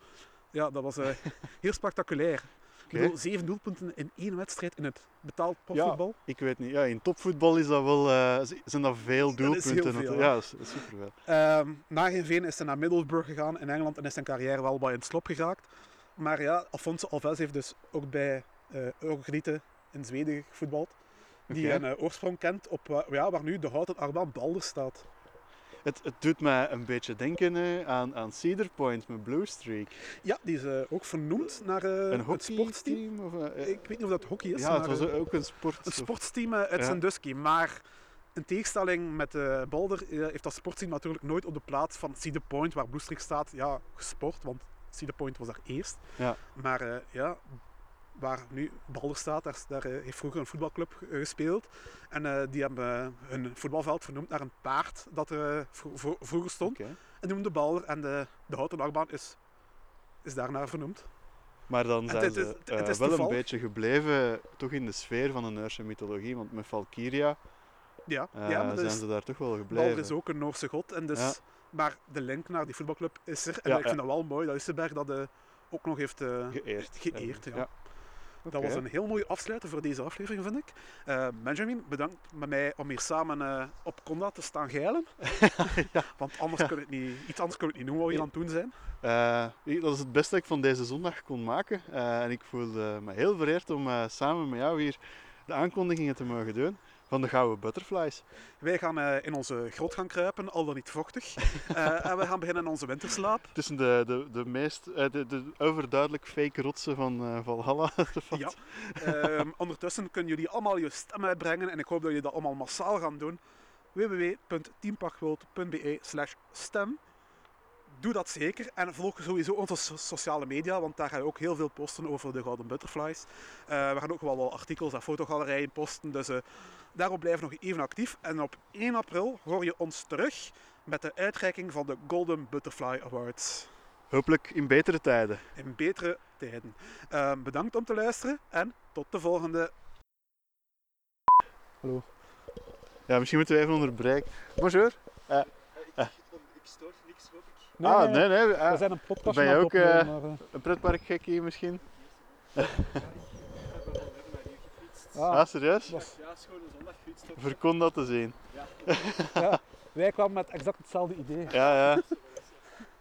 Ja, dat was (laughs) heel spectaculair. Okay. Bedoel, zeven doelpunten in één wedstrijd in het betaald profvoetbal. Ja, ik weet niet. Ja, in topvoetbal is dat wel, uh, zijn dat veel doelpunten. (laughs) Dat is heel veel, ja, dat is, superveel. Um, na Heerenveen is hij naar Middlesbrough gegaan in Engeland en is zijn carrière wel wat in het slop geraakt. Maar ja, Afonso Alves heeft dus ook bij uh, Eurogriete in Zweden gevoetbald. Die okay. een uh, oorsprong kent op ja, waar nu de houten Arban Balder staat. Het, het, doet mij een beetje denken uh, aan, aan Cedar Point met Blue Streak. Ja, die is uh, ook vernoemd naar uh, een het sportsteam. Of, ik weet niet of dat hockey is. Ja, het was ook een sport. Het sportsteam uit ja. Sandusky. Maar in tegenstelling met Balder heeft dat sportteam natuurlijk nooit op de plaats van Cedar Point, waar Blue Streak staat, ja, gesport. Want Cedar Point was daar eerst. Ja. Maar ja, waar nu Balder staat, daar, daar heeft vroeger een voetbalclub gespeeld. En uh, die hebben hun voetbalveld vernoemd naar een paard dat er vro vroeger stond. Okay. En die noemde Balder en de, de houten achtbaan is, is daarnaar vernoemd. Maar dan zijn het, het, het, het uh, wel een beetje gebleven toch in de sfeer van de Noorse mythologie, want met Valkyria ja, ja, maar zijn dus, ze daar toch wel gebleven. Balder is ook een Noorse god, en dus, ja. maar de link naar die voetbalclub is er. En ja, ik vind dat wel mooi dat Isseberg dat ook nog heeft geëerd. geëerd ja. Dat was een heel mooie afsluiter voor deze aflevering, vind ik. Uh, Benjamin, bedankt met mij om hier samen uh, op Conda te staan geilen. (laughs) ja. Want anders kun het niet, iets anders kun het niet doen wat we hier aan het doen zijn. Uh, dat is het beste dat ik van deze zondag kon maken. en ik voelde me heel vereerd om samen met jou hier de aankondigingen te mogen doen van de Gouden Butterflies. Wij gaan uh, in onze grot gaan kruipen, al dan niet vochtig. uh, (laughs) en we gaan beginnen in onze winterslaap. Tussen de, de, de meest uh, de, de overduidelijk fake rotsen van Valhalla. (laughs) ja. Um, ondertussen kunnen jullie allemaal je stem uitbrengen en ik hoop dat jullie dat allemaal massaal gaan doen. www.teamparkworld.be slash stem Doe dat zeker en volg sowieso onze so sociale media, want daar gaan we ook heel veel posten over de Gouden Butterflies. we gaan ook wel wat artikels en fotogalerijen posten, dus Daarop blijven we nog even actief. En op 1 april hoor je ons terug met de uitreiking van de Golden Butterfly Awards. Hopelijk in betere tijden. In betere tijden. Uh, bedankt om te luisteren en tot de volgende. Hallo. Ja, misschien moeten we even onderbreken. Bonjour. Uh, uh. Ik stoor niks, hoop ik. Nee, ah, nee, nee. we zijn een podcast Ben je ook opnemen, maar, een pretparkgekkie misschien? (laughs) Ah, ah serieus? Was... Ja, schone zondag fietst op. Verkon dat te zien. Ja. (laughs) ja. Wij kwamen met exact hetzelfde idee. Ja, ja.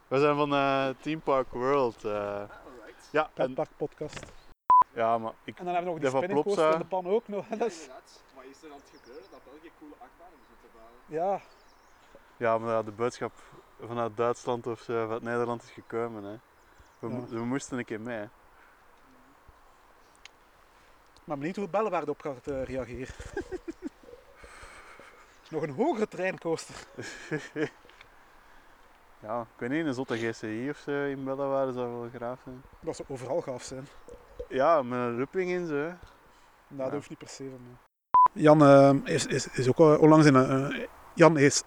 We zijn van uh, Team Park World. Uh, ah, ja, en... Park podcast. Ja, maar ik... En dan hebben we nog die spinning coaster in de pan ook nog. Ja, inderdaad. Maar is er aan het gebeuren dat België coole achtbanen moeten bouwen? Ja. Ja, maar ja, de boodschap vanuit Duitsland of vanuit Nederland is gekomen. Hè. We, ja. we moesten een keer mee. Hè. Maar benieuwd hoe Bellewaarde op gaat uh, reageren. (laughs) Nog een hogere treincoaster. (laughs) ja, ik weet niet, een zotte GCI of zo in Bellewaarde zou wel graaf zijn. Dat zou overal gaaf zijn. Ja, met een rupping in zo. Nou, dat hoeft niet per se van mij. Jan uh, is, is, is ook onlangs in een... Uh, Jan is...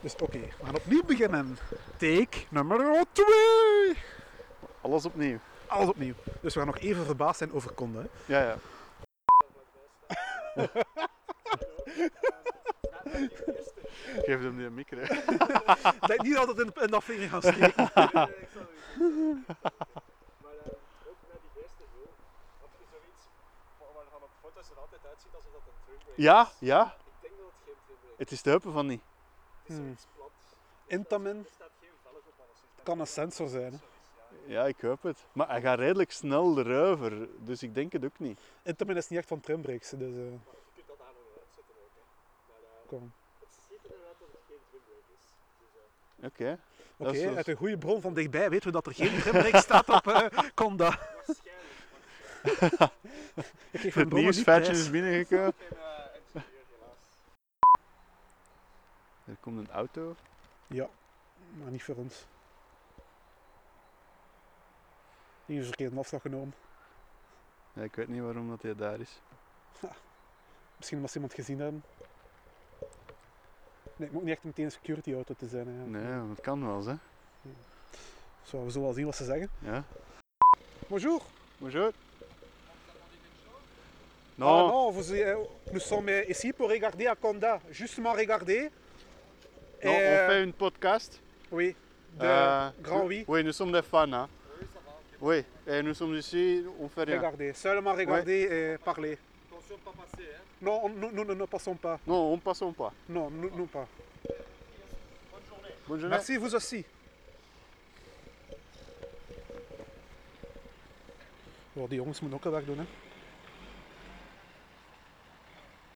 Dus oké, okay, we gaan opnieuw beginnen. Take nummer 2. Alles opnieuw. Alles opnieuw. Dus we gaan nog even verbaasd zijn over Conde. Hè? Ja, ja. (laughs) Geef hem nu een micro. Ik denk niet dat het in, dat vinger gaan steken. uitziet alsof dat een trimbrake Ja, ja. Ik denk dat het geen trimbrake Het is de heupen van niet. is. Het is zoiets plat. Intamin kan een sensor zijn. Hè. Ja, ik hoop het. Maar hij gaat redelijk snel erover, dus ik denk het ook niet. Intamin is niet echt van trimbrakes. Dus, eh, Je kunt dat daar nog uitzetten ook. Hè. Maar eh, kom. het ziet er eruit dat het geen trimbrake is. Oké. Oké, uit een goede bron van dichtbij weten we dat er geen trimbrake staat op eh Conda. (laughs) Ik mijn Het nieuwsfeitje is binnengekomen. Er komt een auto. Ja, maar niet voor ons. Hier is verkeerde afslag genomen. Ja, ik weet niet waarom dat hij daar is. Misschien ze iemand gezien hebben. Nee, het moet niet echt meteen een security auto te zijn. Hè. Nee, maar het kan wel, eens, hè. Zo, we zullen wel zien wat ze zeggen. Ja. Bonjour. Bonjour. Non, ah, non vous, euh, nous sommes ici pour regarder à Conda. Justement regarder. Non, on Euh, fait une podcast. Oui, de Euh, Grand Oui. Oui, nous sommes des fans. Hein. Oui, et nous sommes ici, on fait rien. Regardez, seulement regarder et parler. Non, on- nous, nous, nous ne passons pas. Non, on passons pas. Non, nous, nous pas. Bonne journée. Merci, vous aussi. Ook wel werk doen, hè.